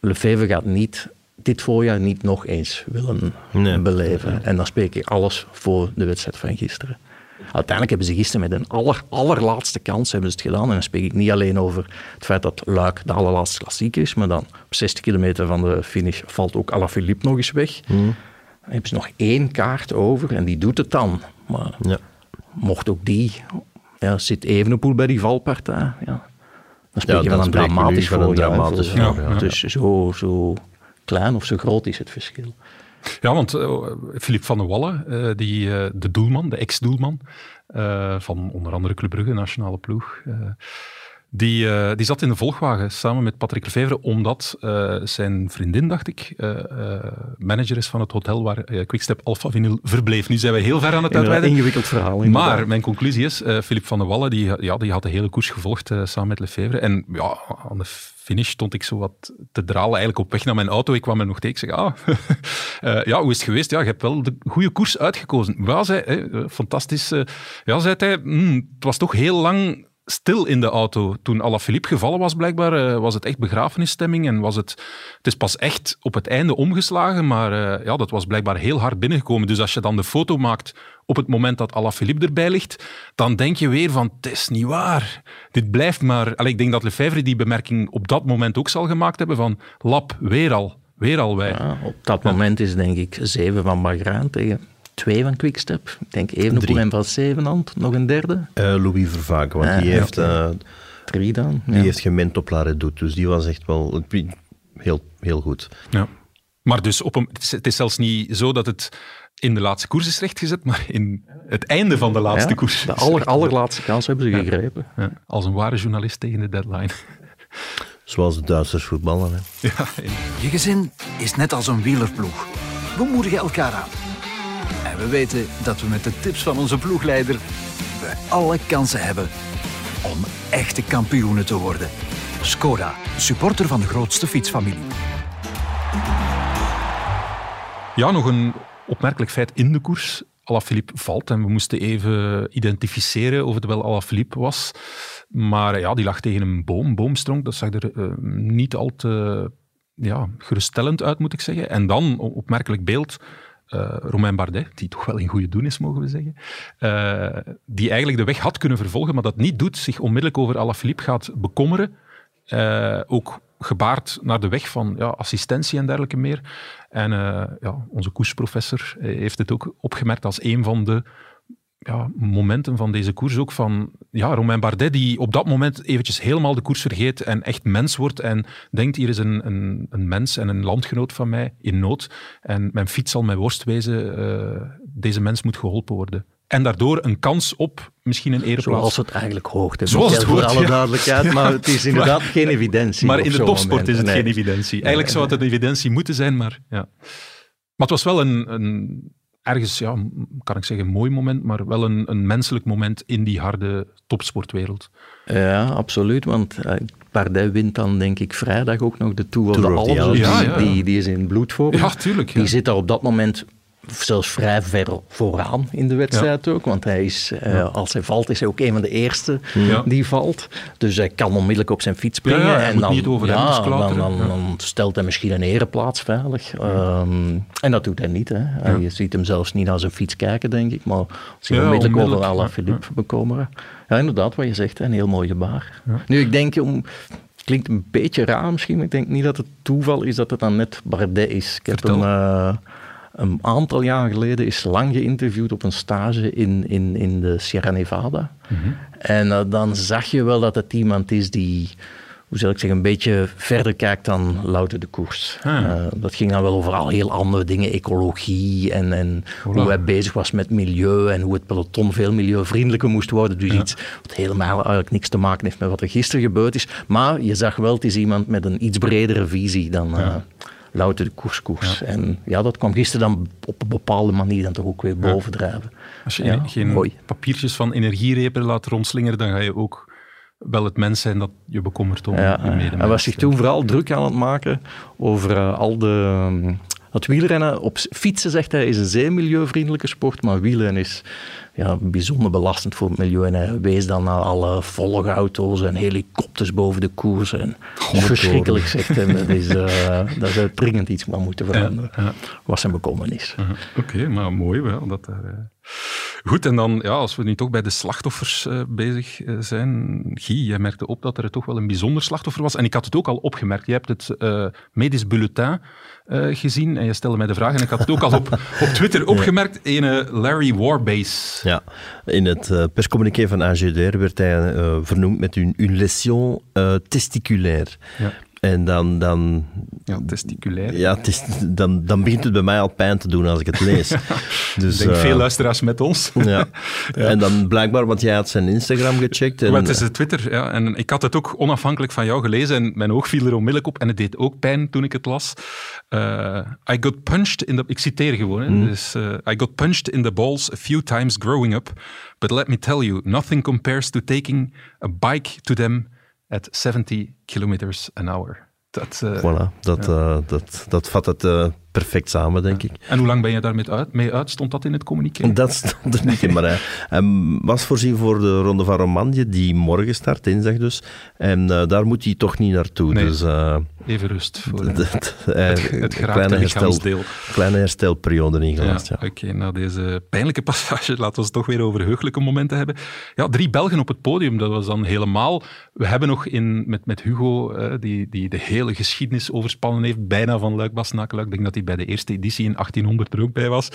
Lefevre gaat niet dit voorjaar niet nog eens willen Nee. beleven. En dan spreek ik alles voor de wedstrijd van gisteren. Uiteindelijk hebben ze gisteren met een aller, allerlaatste kans hebben ze het gedaan. En dan spreek ik niet alleen over het feit dat Luik de allerlaatste klassieker is, maar dan op 60 kilometer van de finish valt ook Alaphilippe nog eens weg. Dan hebben ze nog één kaart over en die doet het dan. Maar Ja. mocht ook die, ja, zit Evenepoel bij die valpartij, ja, dan spreek je van een dramatisch voorjaar. voor- ja. Dus zo, zo klein of zo groot is het verschil. Ja, want uh, Philippe van der Wallen, uh, die, uh, de doelman, de ex-doelman van onder andere Club Brugge, nationale ploeg, uh, die, die zat in de volgwagen samen met Patrick Lefevre, omdat uh, zijn vriendin, dacht ik, uh, manager is van het hotel waar Quickstep Alpha Vinyl verbleef. Nu zijn we heel ver aan het uitweiden. Een ingewikkeld verhaal. Inderdaad. Maar mijn conclusie is, Philippe van der Wallen, die, ja, die had de hele koers gevolgd samen met Lefevre. En ja, aan de finish stond ik zo wat te dralen, eigenlijk op weg naar mijn auto. Ik kwam er nog tegen, ik zeg, ah, uh, <laughs> ja, hoe is het geweest? Ja, je hebt wel de goede koers uitgekozen. Ja, zei, fantastisch. Uh, ja, zei hij, mm, het was toch heel lang stil in de auto. Toen Alaphilippe gevallen was, blijkbaar, uh, was het echt begrafenisstemming en was het... Het is pas echt op het einde omgeslagen, maar uh, ja, dat was blijkbaar heel hard binnengekomen. Dus als je dan de foto maakt op het moment dat Alaphilippe erbij ligt, dan denk je weer van, het is niet waar. Dit blijft maar... Allee, ik denk dat Lefebvre die bemerking op dat moment ook zal gemaakt hebben van, lap, weer al, weer al wij. Op dat moment is denk ik zeven van Bagraan tegen twee van Quickstep. Ik denk Evenepoel en Van Zevenhand, nog een derde. Uh, Louis Vervaken, want Ah, die, heeft, okay. uh, Drie dan. die ja. heeft gemend op La Redoute, dus die was echt wel heel, heel goed. Ja. Maar dus op een, het, is, het is zelfs niet zo dat het in de laatste koers is rechtgezet, maar in het einde van de laatste Ja, koers. De aller, allerlaatste kans hebben ze gegrepen. Ja, als een ware journalist tegen de deadline. <laughs> Zoals de Duitsers voetballen. Hè. Ja, Je gezin is net als een wielerploeg. We moedigen elkaar aan. En we weten dat we met de tips van onze ploegleider we alle kansen hebben om echte kampioenen te worden. Skoda, supporter van de grootste fietsfamilie. Ja, nog een opmerkelijk feit in de koers. Alaphilippe valt en we moesten even identificeren of het wel Alaphilippe was. Maar ja, die lag tegen een boom, boomstronk. Dat zag er eh, niet al te ja, geruststellend uit, moet ik zeggen. En dan, opmerkelijk beeld, eh Romain Bardet, die toch wel in goede doen is, mogen we zeggen, eh, die eigenlijk de weg had kunnen vervolgen, maar dat niet doet, zich onmiddellijk over Alaphilippe gaat bekommeren. Eh, ook gebaard naar de weg van ja, assistentie en dergelijke meer. En ja, onze koersprofessor heeft het ook opgemerkt als een van de ja, momenten van deze koers ook van ja, Romain Bardet die op dat moment eventjes helemaal de koers vergeet en echt mens wordt en denkt hier is een, een, een mens en een landgenoot van mij in nood en mijn fiets zal mij worst wezen, eh, deze mens moet geholpen worden. En daardoor een kans op misschien een ereplaats. Zoals het eigenlijk hoort. hè, Zoals het Michael, voor hoort, alle <laughs> ja. duidelijkheid. Maar het is inderdaad geen evidentie. Maar in de topsport moment. is het Nee. geen evidentie. Eigenlijk zou het een evidentie moeten zijn, maar ja. Maar het was wel een, een ergens, ja, kan ik zeggen, een mooi moment, maar wel een, een menselijk moment in die harde topsportwereld. Ja, absoluut. Want Bardet wint dan, denk ik, vrijdag ook nog de Tour of Tour of the Alps. Alps. Ja, die, ja, ja. Die, die is in bloedvorm. Ja, tuurlijk. ja. Die zit daar op dat moment zelfs vrij ver vooraan in de wedstrijd ook. Want hij is, eh, als hij valt, is hij ook een van de eerste Ja. die valt. Dus hij kan onmiddellijk op zijn fiets springen. Ja, ja, en dan, niet over ja, remmers dan, dan, Ja. dan stelt hij misschien een ereplaats veilig. Ehm, en dat doet hij niet. Hè. Je ziet hem zelfs niet naar zijn fiets kijken, denk ik. Maar zich Ja, onmiddellijk over onmiddellijk. Alaphilippe bekommeren. Ja, inderdaad, wat je zegt. hè, Een heel mooi gebaar. Nu, ik denk... om klinkt een beetje raar misschien, maar ik denk niet dat het toeval is dat het dan net Bardet is. Ik heb Vertel. hem eh, een aantal jaar geleden is lang geïnterviewd op een stage in, in, in de Sierra Nevada. En eh, dan zag je wel dat het iemand is die, hoe zal ik zeggen, een beetje verder kijkt dan louter de koers. Ah. Eh, dat ging dan wel over al heel andere dingen, ecologie en, en hoe hij bezig was met milieu en hoe het peloton veel milieuvriendelijker moest worden. Dus iets wat helemaal eigenlijk niks te maken heeft met wat er gisteren gebeurd is. Maar je zag wel, het is iemand met een iets bredere visie dan... eh, louter de koerskoers. En ja, dat kwam gisteren dan op een bepaalde manier dan toch ook weer bovendrijven. Als je Ja, geen mooi. papiertjes van energierepen laat rondslingeren, dan ga je ook wel het mens zijn dat je bekommert om Ja, je medemens. hij was zich toen vooral druk aan het maken over eh, al de... ehm, het wielrennen op fietsen, zegt hij, is een zeer milieuvriendelijke sport, maar wielrennen is ja, bijzonder belastend voor het milieu. En hij wees dan naar alle volgauto's en helikopters boven de koers. En verschrikkelijk, zegt hij. Dat is, eh dat zou dringend iets aan moeten veranderen. Ja, ja. Was zijn bekommernis. Uh-huh. Oké, maar mooi wel. Dat daar, eh. Goed, en dan, ja, als we nu toch bij de slachtoffers eh, bezig eh, zijn. Guy, jij merkte op dat er toch wel een bijzonder slachtoffer was. En ik had het ook al opgemerkt. Je hebt het eh, medisch bulletin eh, gezien en je stelde mij de vraag. En ik had het ook al op, <laughs> op Twitter opgemerkt. Ene Larry Warbase. Ja, in het eh, perscommuniqué van AGDR werd hij eh, vernoemd met een, une lésion eh, testiculaire. Ja. En dan, dan, Ja, testiculair. ja, het is, dan, dan begint het bij mij al pijn te doen als ik het lees. <laughs> Dus, ik denk eh, veel luisteraars met ons. <laughs> ja. En dan blijkbaar, want jij had zijn Instagram gecheckt. En, Maar het is de Twitter, ja. En ik had het ook onafhankelijk van jou gelezen en mijn oog viel er onmiddellijk op en het deed ook pijn toen ik het las. Eh, I got punched in the... Ik citeer gewoon, hè. Dus, eh, I got punched in the balls a few times growing up, but let me tell you, nothing compares to taking a bike to them at 70 kilometers an hour. Dat, eh, Voilà, dat, eh, dat, dat vat het eh, perfect samen, denk ik. En hoe lang ben je daarmee uit, mee uit? Stond dat in het communiqué? <laughs> Dat stond er niet in, maar hij, hij was voorzien voor de Ronde van Romandie, die morgen start, dinsdag dus. En eh, daar moet hij toch niet naartoe. Nee. Dus eh, Even rust voor <laughs> het, het, het, kleine, herstel, kleine herstelperiode ingelast. Ja, Ja, Oké, na deze pijnlijke passage laten we het toch weer over heugelijke momenten hebben. Ja, drie Belgen op het podium, dat was dan helemaal... We hebben nog in, met, met Hugo, eh, die, die de hele geschiedenis overspannen heeft, bijna van Luik Bastenaken. Ik denk dat hij bij de eerste editie in 1800 er ook bij was.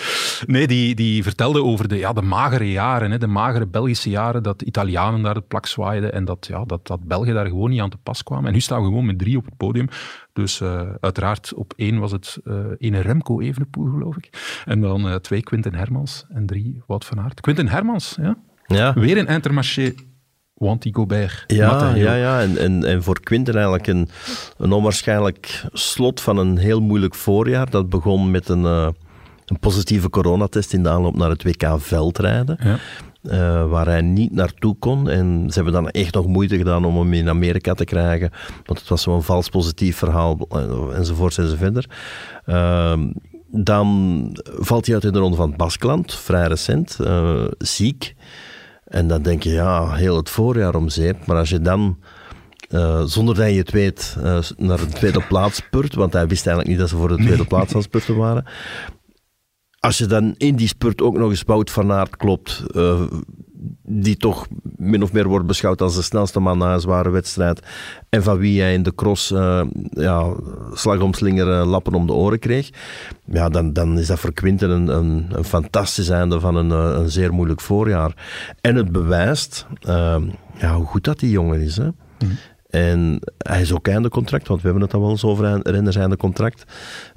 Nee, die, die vertelde over de, ja, de magere jaren, hè, de magere Belgische jaren, dat Italianen daar het plak zwaaiden en dat, ja, dat, dat Belgen daar gewoon niet aan te pas kwamen. En nu staan we gewoon met drie op het podium. Dus eh, uiteraard op één was het ene Remco Evenepoel, geloof ik. En dan eh, twee Quinten Hermans en drie Wout van Aert. Quinten Hermans, ja. ja. Weer een Intermarché Wanty Gobert. Ja, ja, ja. En, en, en voor Quinten eigenlijk een, een onwaarschijnlijk slot van een heel moeilijk voorjaar. Dat begon met een, eh, een positieve coronatest in de aanloop naar het WK veldrijden. Ja. eh, waar hij niet naartoe kon. En ze hebben dan echt nog moeite gedaan om hem in Amerika te krijgen. Want het was zo'n vals positief verhaal, eh, enzovoort enzovoort. Ehm dan valt hij uit in de ronde van het Baskeland, vrij recent, ziek. En dan denk je, ja, heel het voorjaar om zeep. Maar als je dan, eh, zonder dat je het weet, eh, naar de tweede <laughs> plaats spurt, want hij wist eigenlijk niet dat ze voor de tweede plaats aan het spurten waren. Als je dan in die spurt ook nog eens Wout van Aert klopt, eh, die toch min of meer wordt beschouwd als de snelste man na een zware wedstrijd, en van wie hij in de cross eh, ja, slag om slinger eh, lappen om de oren kreeg, ja, dan, dan is dat voor Quinten een, een, een fantastisch einde van een, eh, een zeer moeilijk voorjaar. En het bewijst ja, hoe goed dat die jongen is. Hè? En hij is ook einde contract, want we hebben het dan wel eens over een renners einde contract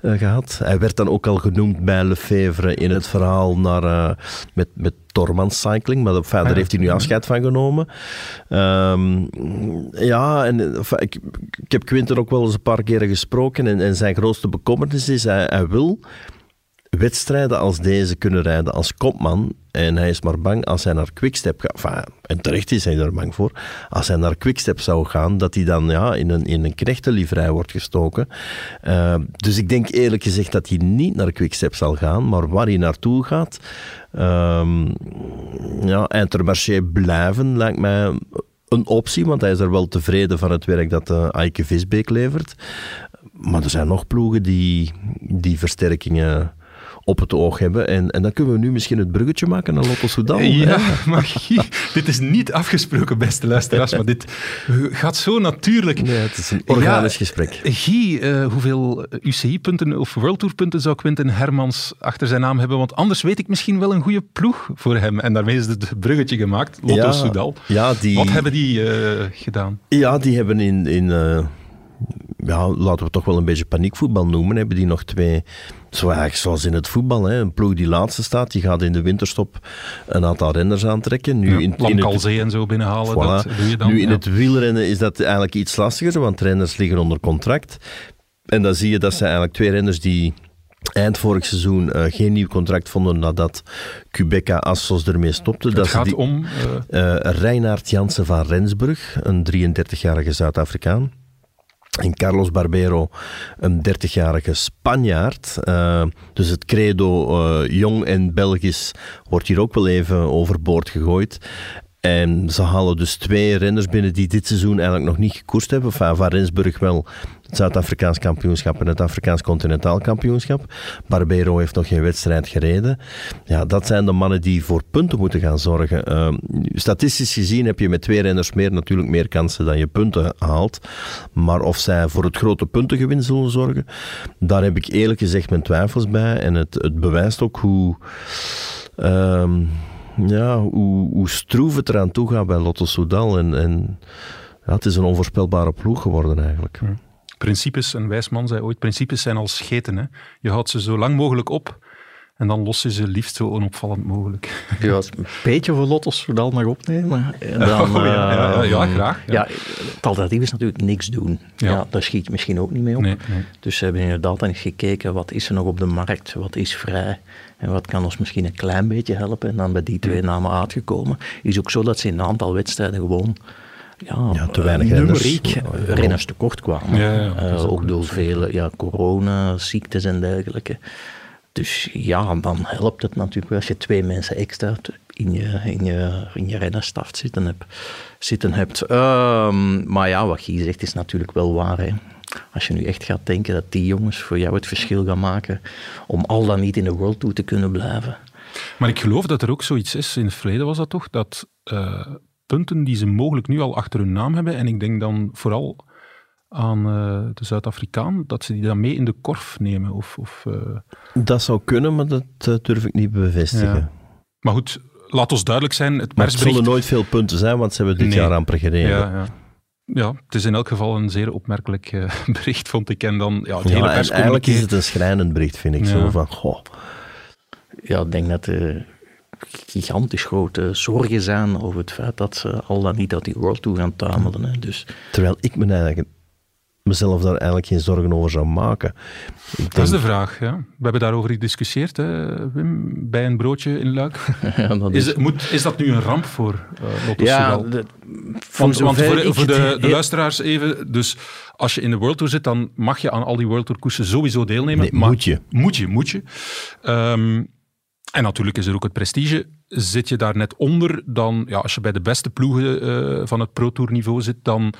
eh, gehad. Hij werd dan ook al genoemd bij Lefevre in het verhaal naar, eh, met, met Torman Cycling, maar daar heeft hij nu afscheid van genomen. Ehm, ja, en eh, enfin, ik, ik heb Quinten ook wel eens een paar keren gesproken en, en zijn grootste bekommernis is, hij, hij wil wedstrijden als deze kunnen rijden als kopman. En hij is maar bang als hij naar Quickstep gaat. En terecht is hij er bang voor. Als hij naar Quickstep zou gaan, dat hij dan ja, in een, in een knechtenlivrei wordt gestoken. Uh, dus ik denk eerlijk gezegd dat hij niet naar Quickstep zal gaan. Maar waar hij naartoe gaat, um, ja, Intermarché blijven lijkt mij een optie. Want hij is er wel tevreden van het werk dat uh, Eike Visbeek levert. Maar er zijn nog ploegen die, die versterkingen op het oog hebben. En, en dan kunnen we nu misschien het bruggetje maken naar Lotto Soudal. Ja, <laughs> maar Guy, dit is niet afgesproken, beste luisteraars, maar dit gaat zo natuurlijk. Nee, het is een organisch ja, gesprek. Guy, uh, hoeveel UCI-punten of World Tour-punten zou Quinten Hermans achter zijn naam hebben? Want anders weet ik misschien wel een goede ploeg voor hem. En daarmee is het bruggetje gemaakt, Lotto ja, Soudal. Ja, die... Wat hebben die uh, gedaan? Ja, die hebben in... in uh ja, laten we toch wel een beetje paniekvoetbal noemen, hebben die nog twee, zoals in het voetbal, hè, een ploeg die laatste staat, die gaat in de winterstop een aantal renners aantrekken. Nu ja, in, in het, en zo binnenhalen, voilà. dat doe je dan. Nu in ja. het wielrennen is dat eigenlijk iets lastiger, want renners liggen onder contract. En dan zie je dat ze eigenlijk twee renners die eind vorig seizoen uh, geen nieuw contract vonden nadat Quebeca Assos ermee stopte. Het dat gaat die, om... Uh... Uh, Reinaard Jansen van Rensburg, een 33-jarige Zuid-Afrikaan. En Carlos Barbero, een 30-jarige Spanjaard. Uh, dus het credo uh, jong en Belgisch wordt hier ook wel even overboord gegooid. En ze halen dus twee renners binnen die dit seizoen eigenlijk nog niet gekoerst hebben. Enfin, van Rensburg wel het Zuid-Afrikaans kampioenschap en het Afrikaans continentaal kampioenschap. Barbero heeft nog geen wedstrijd gereden. Ja, dat zijn de mannen die voor punten moeten gaan zorgen. Uh, statistisch gezien heb je met twee renners meer natuurlijk meer kansen dan je punten haalt. Maar of zij voor het grote puntengewin zullen zorgen, daar heb ik eerlijk gezegd mijn twijfels bij. En het, het bewijst ook hoe... Uh, ja, hoe, hoe stroef het eraan toe gaat bij Lotto Soudal. En, en ja, het is een onvoorspelbare ploeg geworden eigenlijk. Principes, een wijsman zei ooit, principes zijn als scheten. Hè. Je houdt ze zo lang mogelijk op en dan los je ze liefst zo onopvallend mogelijk. <laughs> Ja, een beetje voor Lotto Soudal mag opnemen. <laughs> Dan, oh, ja, ja, ja, graag. Ja. ja. het alternatief is natuurlijk niks doen. Ja. ja daar schiet misschien ook niet mee op. Nee, nee. Dus ze hebben inderdaad dan gekeken, wat is er nog op de markt, wat is vrij. En wat kan ons misschien een klein beetje helpen? En dan bij die twee namen uitgekomen. Is ook zo dat ze in een aantal wedstrijden gewoon ja, ja, te weinig numeriek renners, renners tekort kwamen. Ja, ja, uh, ook door vele ja, corona, ziektes en dergelijke. Dus ja, dan helpt het natuurlijk als je twee mensen extra in je, in je, in je rennerstaf zitten, heb, zitten hebt. Um, maar ja, wat je zegt is natuurlijk wel waar. Hè. Als je nu echt gaat denken dat die jongens voor jou het verschil gaan maken om al dan niet in de World Tour te kunnen blijven. Maar ik geloof dat er ook zoiets is, in het verleden was dat toch, dat uh, punten die ze mogelijk nu al achter hun naam hebben, en ik denk dan vooral aan uh, de Zuid-Afrikaan, dat ze die dan mee in de korf nemen? Of, of, uh... Dat zou kunnen, maar dat uh, durf ik niet bevestigen. Ja. Maar goed, laat ons duidelijk zijn. Het, maar het zullen nooit veel punten zijn, want ze hebben dit nee. jaar amper gereden. Ja, ja. Ja, het is in elk geval een zeer opmerkelijk uh, <laughs> bericht, vond ik. En dan, ja, het hele ja, eigenlijk is het een schrijnend bericht, vind ik. Ja. Zo van, goh. Ja, ik denk dat gigantisch grote zorgen zijn over het feit dat ze al dan niet uit die World Tour gaan tuimelen. Hè. Dus. Terwijl ik me eigenlijk mezelf daar eigenlijk geen zorgen over zou maken. Dat is de vraag. Ja. We hebben daarover gediscussieerd, hè, Wim, bij een broodje in Luik. <laughs> Ja, dat Is, moet, is dat nu een ramp voor eh Lotto Ja, de- Want, voor, voor de, de luisteraars even, dus als je in de World Tour zit, dan mag je aan al die World Tour koersen sowieso deelnemen. Nee, moet je. Moet je, moet je. Ehm, en natuurlijk is er ook het prestige. Zit je daar net onder, dan, ja, als je bij de beste ploegen eh, van het Pro Tour niveau zit, dan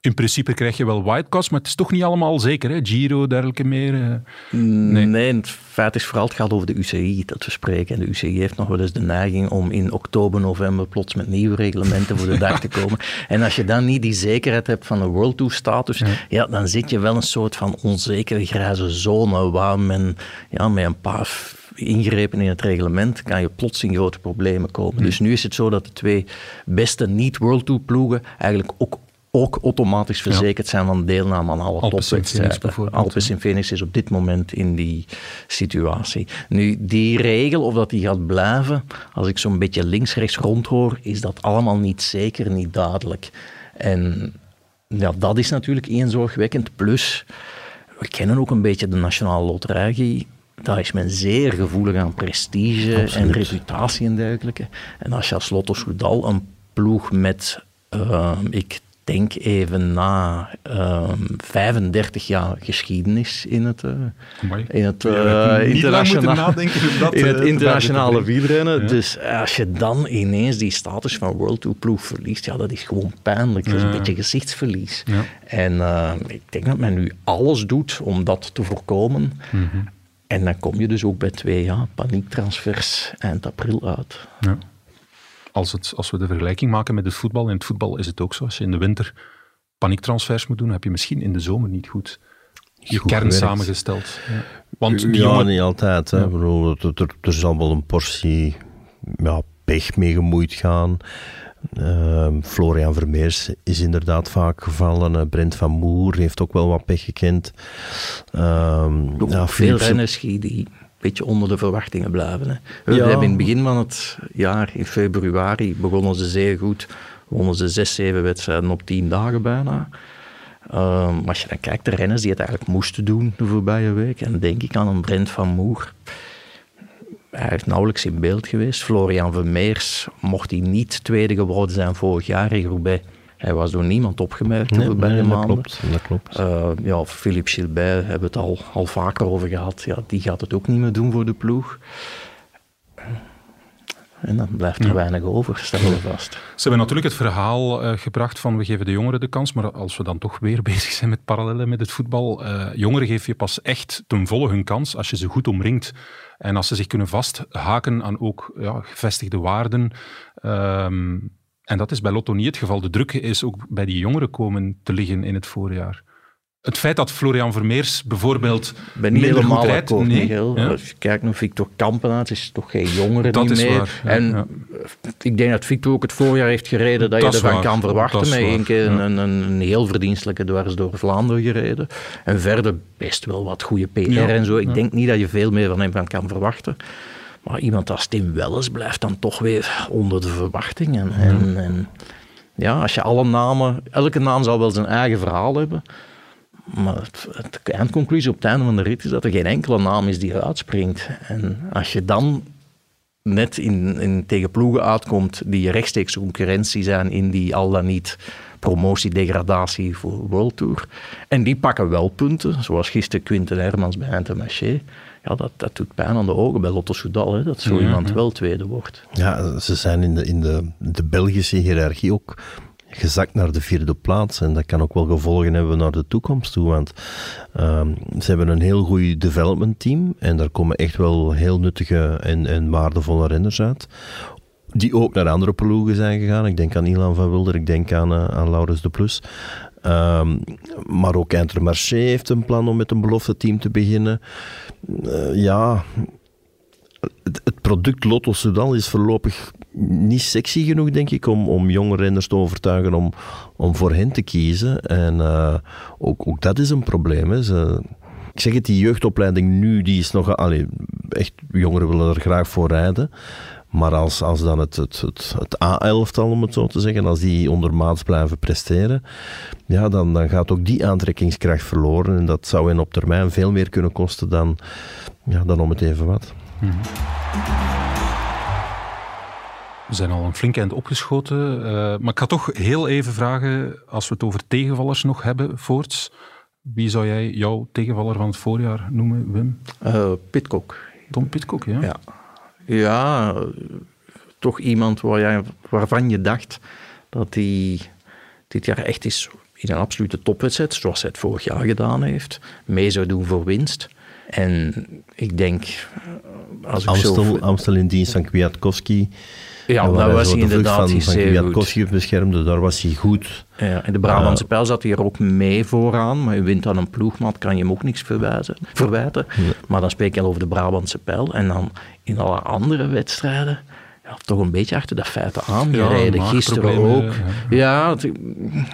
in principe krijg je wel wildcards, maar het is toch niet allemaal zeker, hè? Giro, dergelijke meer. eh. Nee. het feit is vooral het gaat over de UCI dat we spreken. En de UCI heeft nog wel eens de neiging om in oktober, november plots met nieuwe reglementen voor de dag te komen. <laughs> En als je dan niet die zekerheid hebt van een World Tour status, ja. dan zit je wel een soort van onzekere grijze zone waar men ja, met een paar ingrepen in het reglement kan je plots in grote problemen komen. Dus nu is het zo dat de twee beste niet-World Tour ploegen eigenlijk ook ook automatisch verzekerd zijn van deelname aan alle topwedstrijden. Alpes in Phoenix is op dit moment in die situatie. Nu, die regel, of dat die gaat blijven, als ik zo'n beetje links-rechts rondhoor, is dat allemaal niet zeker, niet duidelijk. En ja, dat is natuurlijk één zorgwekkend. Plus, we kennen ook een beetje de Nationale Loterij. Daar is men zeer gevoelig aan prestige en reputatie en dergelijke. En als je als Lotto Soudal een ploeg met, eh, ik denk even na, eh, 35 jaar geschiedenis in het, eh, <laughs> in het, eh, dat, in eh, het te internationale wielrennen. Ja. Dus als je dan ineens die status van World Tour ploeg verliest, ja, dat is gewoon pijnlijk. Dat is een beetje gezichtsverlies. Ja. En eh, ik denk dat men nu alles doet om dat te voorkomen. Mhm. En dan kom je dus ook bij twee ja, paniektransfers eind april uit. Ja. Als, het, als we de vergelijking maken met het voetbal, in het voetbal is het ook zo. Als je in de winter paniektransfers moet doen, heb je misschien in de zomer niet goed je Goed kern gewerkt. samengesteld. Ja. Want die ja, jongen- niet altijd. Hè. Ja. Ik bedoel, er, er, er zal wel een portie ja, pech mee gemoeid gaan. Ehm, Florian Vermeers is inderdaad vaak gevallen. Eh, Brent van Moer heeft ook wel wat pech gekend. Ehm, ja, veel renners die die een beetje onder de verwachtingen blijven. Hè. We Ja. hebben in het begin van het jaar, in februari, begonnen ze zeer goed. Wonnen ze zes, zeven wedstrijden op tien dagen bijna. Ehm, maar als je dan kijkt, de renners die het eigenlijk moesten doen de voorbije week, en dan denk ik aan een Brent van Moer. Hij is nauwelijks in beeld geweest. Florian Vermeers, mocht hij niet tweede geworden zijn vorig jaar in Roubaix. Hij was door niemand opgemerkt Nee, dat klopt. Dat klopt. Eh, ja, Philippe Gilbert hebben we het al, al vaker over gehad. Ja, die gaat het ook niet meer doen voor de ploeg. En dan blijft er weinig over, stellen we vast. Ze hebben natuurlijk het verhaal eh, gebracht van we geven de jongeren de kans, maar als we dan toch weer <laughs> bezig zijn met parallellen met het voetbal, eh, jongeren geef je pas echt ten volle hun kans als je ze goed omringt en als ze zich kunnen vasthaken aan ook ja, gevestigde waarden. Ehm, en dat is bij Lotto niet het geval. De druk is ook bij die jongeren komen te liggen in het voorjaar. Het feit dat Florian Vermeers bijvoorbeeld Ik ben niet helemaal goed rijdt, akkoord, nee, ja. Als je kijkt naar Victor Kampenaerts, is toch geen jongere Dat niet is meer. waar, ja, en ja. ik denk dat Victor ook het voorjaar heeft gereden dat, Dat je ervan waar, kan verwachten. dat Met één keer een, een, een heel verdienstelijke dwars door Vlaanderen gereden. En verder best wel wat goede PR en zo. Ik denk niet dat je veel meer van hem kan verwachten. Maar iemand als Tim Welles blijft dan toch weer onder de verwachtingen. En, en ja, als je alle namen... Elke naam zal wel zijn eigen verhaal hebben. Maar het, het eindconclusie op het einde van de rit is dat er geen enkele naam is die eruit springt. En als je dan net in, in, tegen ploegen uitkomt die rechtstreeks concurrentie zijn in die al dan niet promotie-degradatie voor World Tour. En die pakken wel punten, zoals gisteren Quinten Hermans bij Intermarché. Ja, dat, dat doet pijn aan de ogen bij Lotto Soudal, hè, dat zo iemand wel tweede wordt. Ja, ze zijn in de, in de, de Belgische hiërarchie ook gezakt naar de vierde plaats. En dat kan ook wel gevolgen hebben naar de toekomst toe. Want ehm, ze hebben een heel goed development team. En daar komen echt wel heel nuttige en, en waardevolle renners uit. Die ook naar andere ploegen zijn gegaan. Ik denk aan Ilan van Wilder, ik denk aan, eh, aan Laurens de Plus. Ehm, maar ook Intermarché heeft een plan om met een belofte team te beginnen. Eh, ja, het, product Lotto Soudal is voorlopig niet sexy genoeg, denk ik, om, om jonge renners te overtuigen om, om voor hen te kiezen. En eh, ook, ook dat is een probleem. Hè. Ik zeg het, die jeugdopleiding nu, die is nog... Allee, echt, jongeren willen er graag voor rijden. Maar als, als dan het, het, het, het A-elftal, om het zo te zeggen, als die ondermaats blijven presteren, ja, dan, dan gaat ook die aantrekkingskracht verloren. En dat zou hen op termijn veel meer kunnen kosten dan, ja, dan om het even wat. We zijn al een flink eind opgeschoten. eh, maar ik ga toch heel even vragen, als we het over tegenvallers nog hebben, Voorts. Wie zou jij jouw tegenvaller van het voorjaar noemen, Wim? Eh Pitcock. Tom Pitcock, ja? Ja. Ja, toch iemand waar jij, waarvan je dacht dat hij dit jaar echt is in een absolute topwedstrijd, zoals hij het vorig jaar gedaan heeft, mee zou doen voor winst. En ik denk, als ik zo... Amstel, in dienst van Kwiatkowski. Ja, daar was zo hij inderdaad van, van. Kwiatkowski beschermde, daar was hij goed. Ja, en de Brabantse pijl zat hier ook mee vooraan, maar je wint aan een ploegmaat, kan je hem ook niks verwijzen, verwijten. Maar dan spreek je al over de Brabantse pijl. En dan in alle andere wedstrijden, ja, toch een beetje achter de feiten aangereden. Ja, Gisteren ook. ja. Ja, het,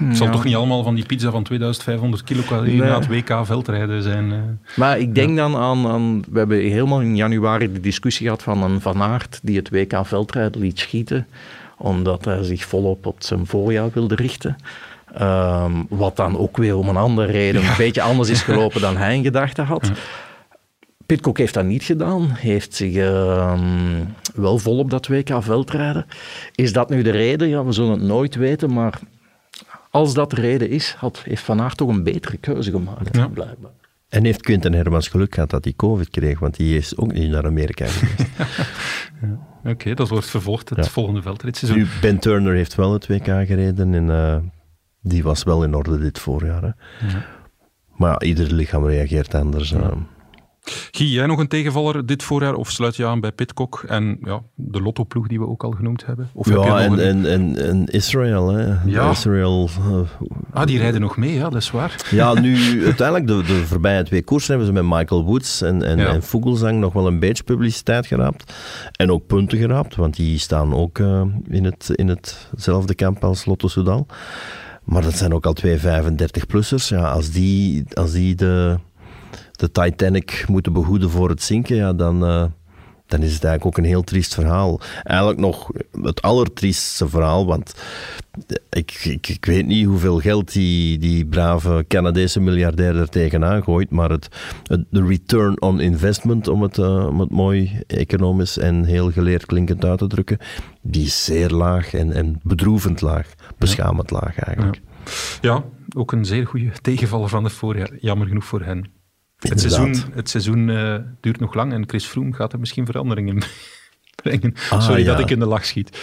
Het zal toch niet allemaal van die pizza van 2500 kilocalorieën Nee. na het WK veldrijden zijn? eh. Maar ik denk dan aan, aan... We hebben helemaal in januari de discussie gehad van een Van Aert die het WK veldrijden liet schieten, omdat hij zich volop op zijn voorjaar wilde richten. Ehm, wat dan ook weer om een andere reden een beetje anders is gelopen <laughs> dan hij in gedachten had. Pitcock heeft dat niet gedaan, heeft zich ehm, wel vol op dat WK veldrijden. Is dat nu de reden? Ja, we zullen het nooit weten, maar als dat de reden is, had, heeft Van Aert toch een betere keuze gemaakt, Ja. blijkbaar. En heeft Quinten Hermans geluk gehad dat hij COVID kreeg, want die is ook niet naar Amerika geweest. <laughs> Oké, dat wordt vervolgd het Ja. volgende veldritseizoen. nu, Ben Turner heeft wel het WK gereden en eh, die was wel in orde dit voorjaar. Hè. Maar ja, ieder lichaam reageert anders. eh. Guy, jij nog een tegenvaller dit voorjaar of sluit je aan bij Pitcock en ja, de Lotto-ploeg die we ook al genoemd hebben? Of heb je ja, nog en, een- en, en, en Israël. Hè. Ja. Israël eh, Ah, die rijden nog mee, ja, dat is waar. Ja, <laughs> nu uiteindelijk, de, de voorbije twee koersen hebben ze met Michael Woods en, en, Ja. en Vogelsang nog wel een beetje publiciteit geraapt. En ook punten geraapt, want die staan ook eh, in, het, in hetzelfde kamp als Lotto Soudal. Maar dat zijn ook al twee 35-plussers. Ja, als die, als die de, de Titanic moeten behoeden voor het zinken, ja, dan, eh, dan is het eigenlijk ook een heel triest verhaal. Eigenlijk nog het allertriestste verhaal, want ik, ik, ik weet niet hoeveel geld die, die brave Canadese miljardair er tegenaan gooit, maar het, het, de return on investment, om het, eh, om het mooi economisch en heel geleerd klinkend uit te drukken, die is zeer laag en, en bedroevend laag, beschamend laag eigenlijk. Ja, ook een zeer goede tegenvaller van het voorjaar. Jammer genoeg voor hen. Het seizoen, het seizoen eh, duurt nog lang en Chris Froome gaat er misschien veranderingen in <laughs> brengen. Ah, Sorry dat ik in de lach schiet.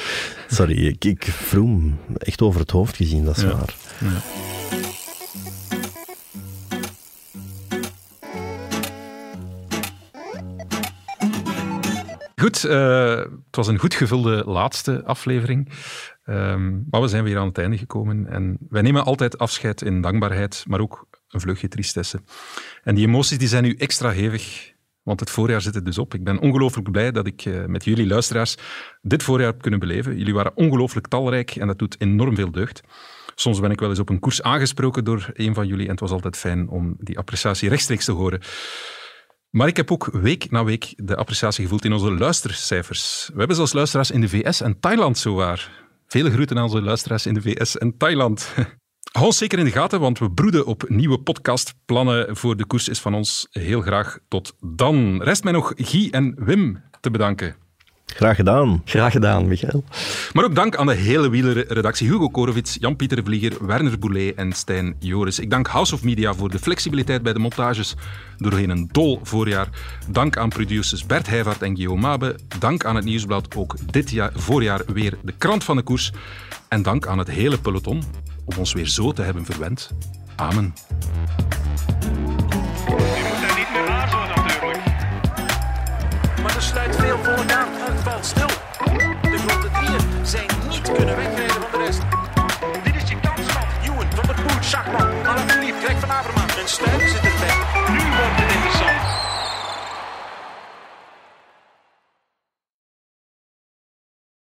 Sorry, ik, ik vroem echt over het hoofd gezien, dat is Ja. waar. Goed, eh, het was een goed gevulde laatste aflevering. Ehm, maar we zijn weer aan het einde gekomen. En wij nemen altijd afscheid in dankbaarheid, maar ook een vleugje tristesse. En die emoties die zijn nu extra hevig, want het voorjaar zit er dus op. Ik ben ongelooflijk blij dat ik eh, met jullie luisteraars dit voorjaar heb kunnen beleven. Jullie waren ongelooflijk talrijk en dat doet enorm veel deugd. Soms ben ik wel eens op een koers aangesproken door een van jullie en het was altijd fijn om die appreciatie rechtstreeks te horen. Maar ik heb ook week na week de appreciatie gevoeld in onze luistercijfers. We hebben zelfs luisteraars in de VS en Thailand zowaar. Vele groeten aan onze luisteraars in de VS en Thailand. <laughs> Hou ons zeker in de gaten, want we broeden op nieuwe podcastplannen voor de koers is van ons. Heel graag tot dan. Rest mij nog Guy en Wim te bedanken. Graag gedaan. Graag gedaan, Michael. Maar ook dank aan de hele wielerredactie Hugo Korowits, Jan-Pieter Vlieger, Werner Boulet en Stijn Joris. Ik dank House of Media voor de flexibiliteit bij de montages doorheen een dol voorjaar. Dank aan producers Bert Heijvaart en Guillaume Mabe. Dank aan het Nieuwsblad, ook dit jaar, voorjaar weer de krant van de koers. En dank aan het hele peloton om ons weer zo te hebben verwend. Amen. Je moet daar niet meer aarzelen natuurlijk. Maar er sluit veel volk aan. Het valt stil. De grote drieën zijn niet kunnen rest.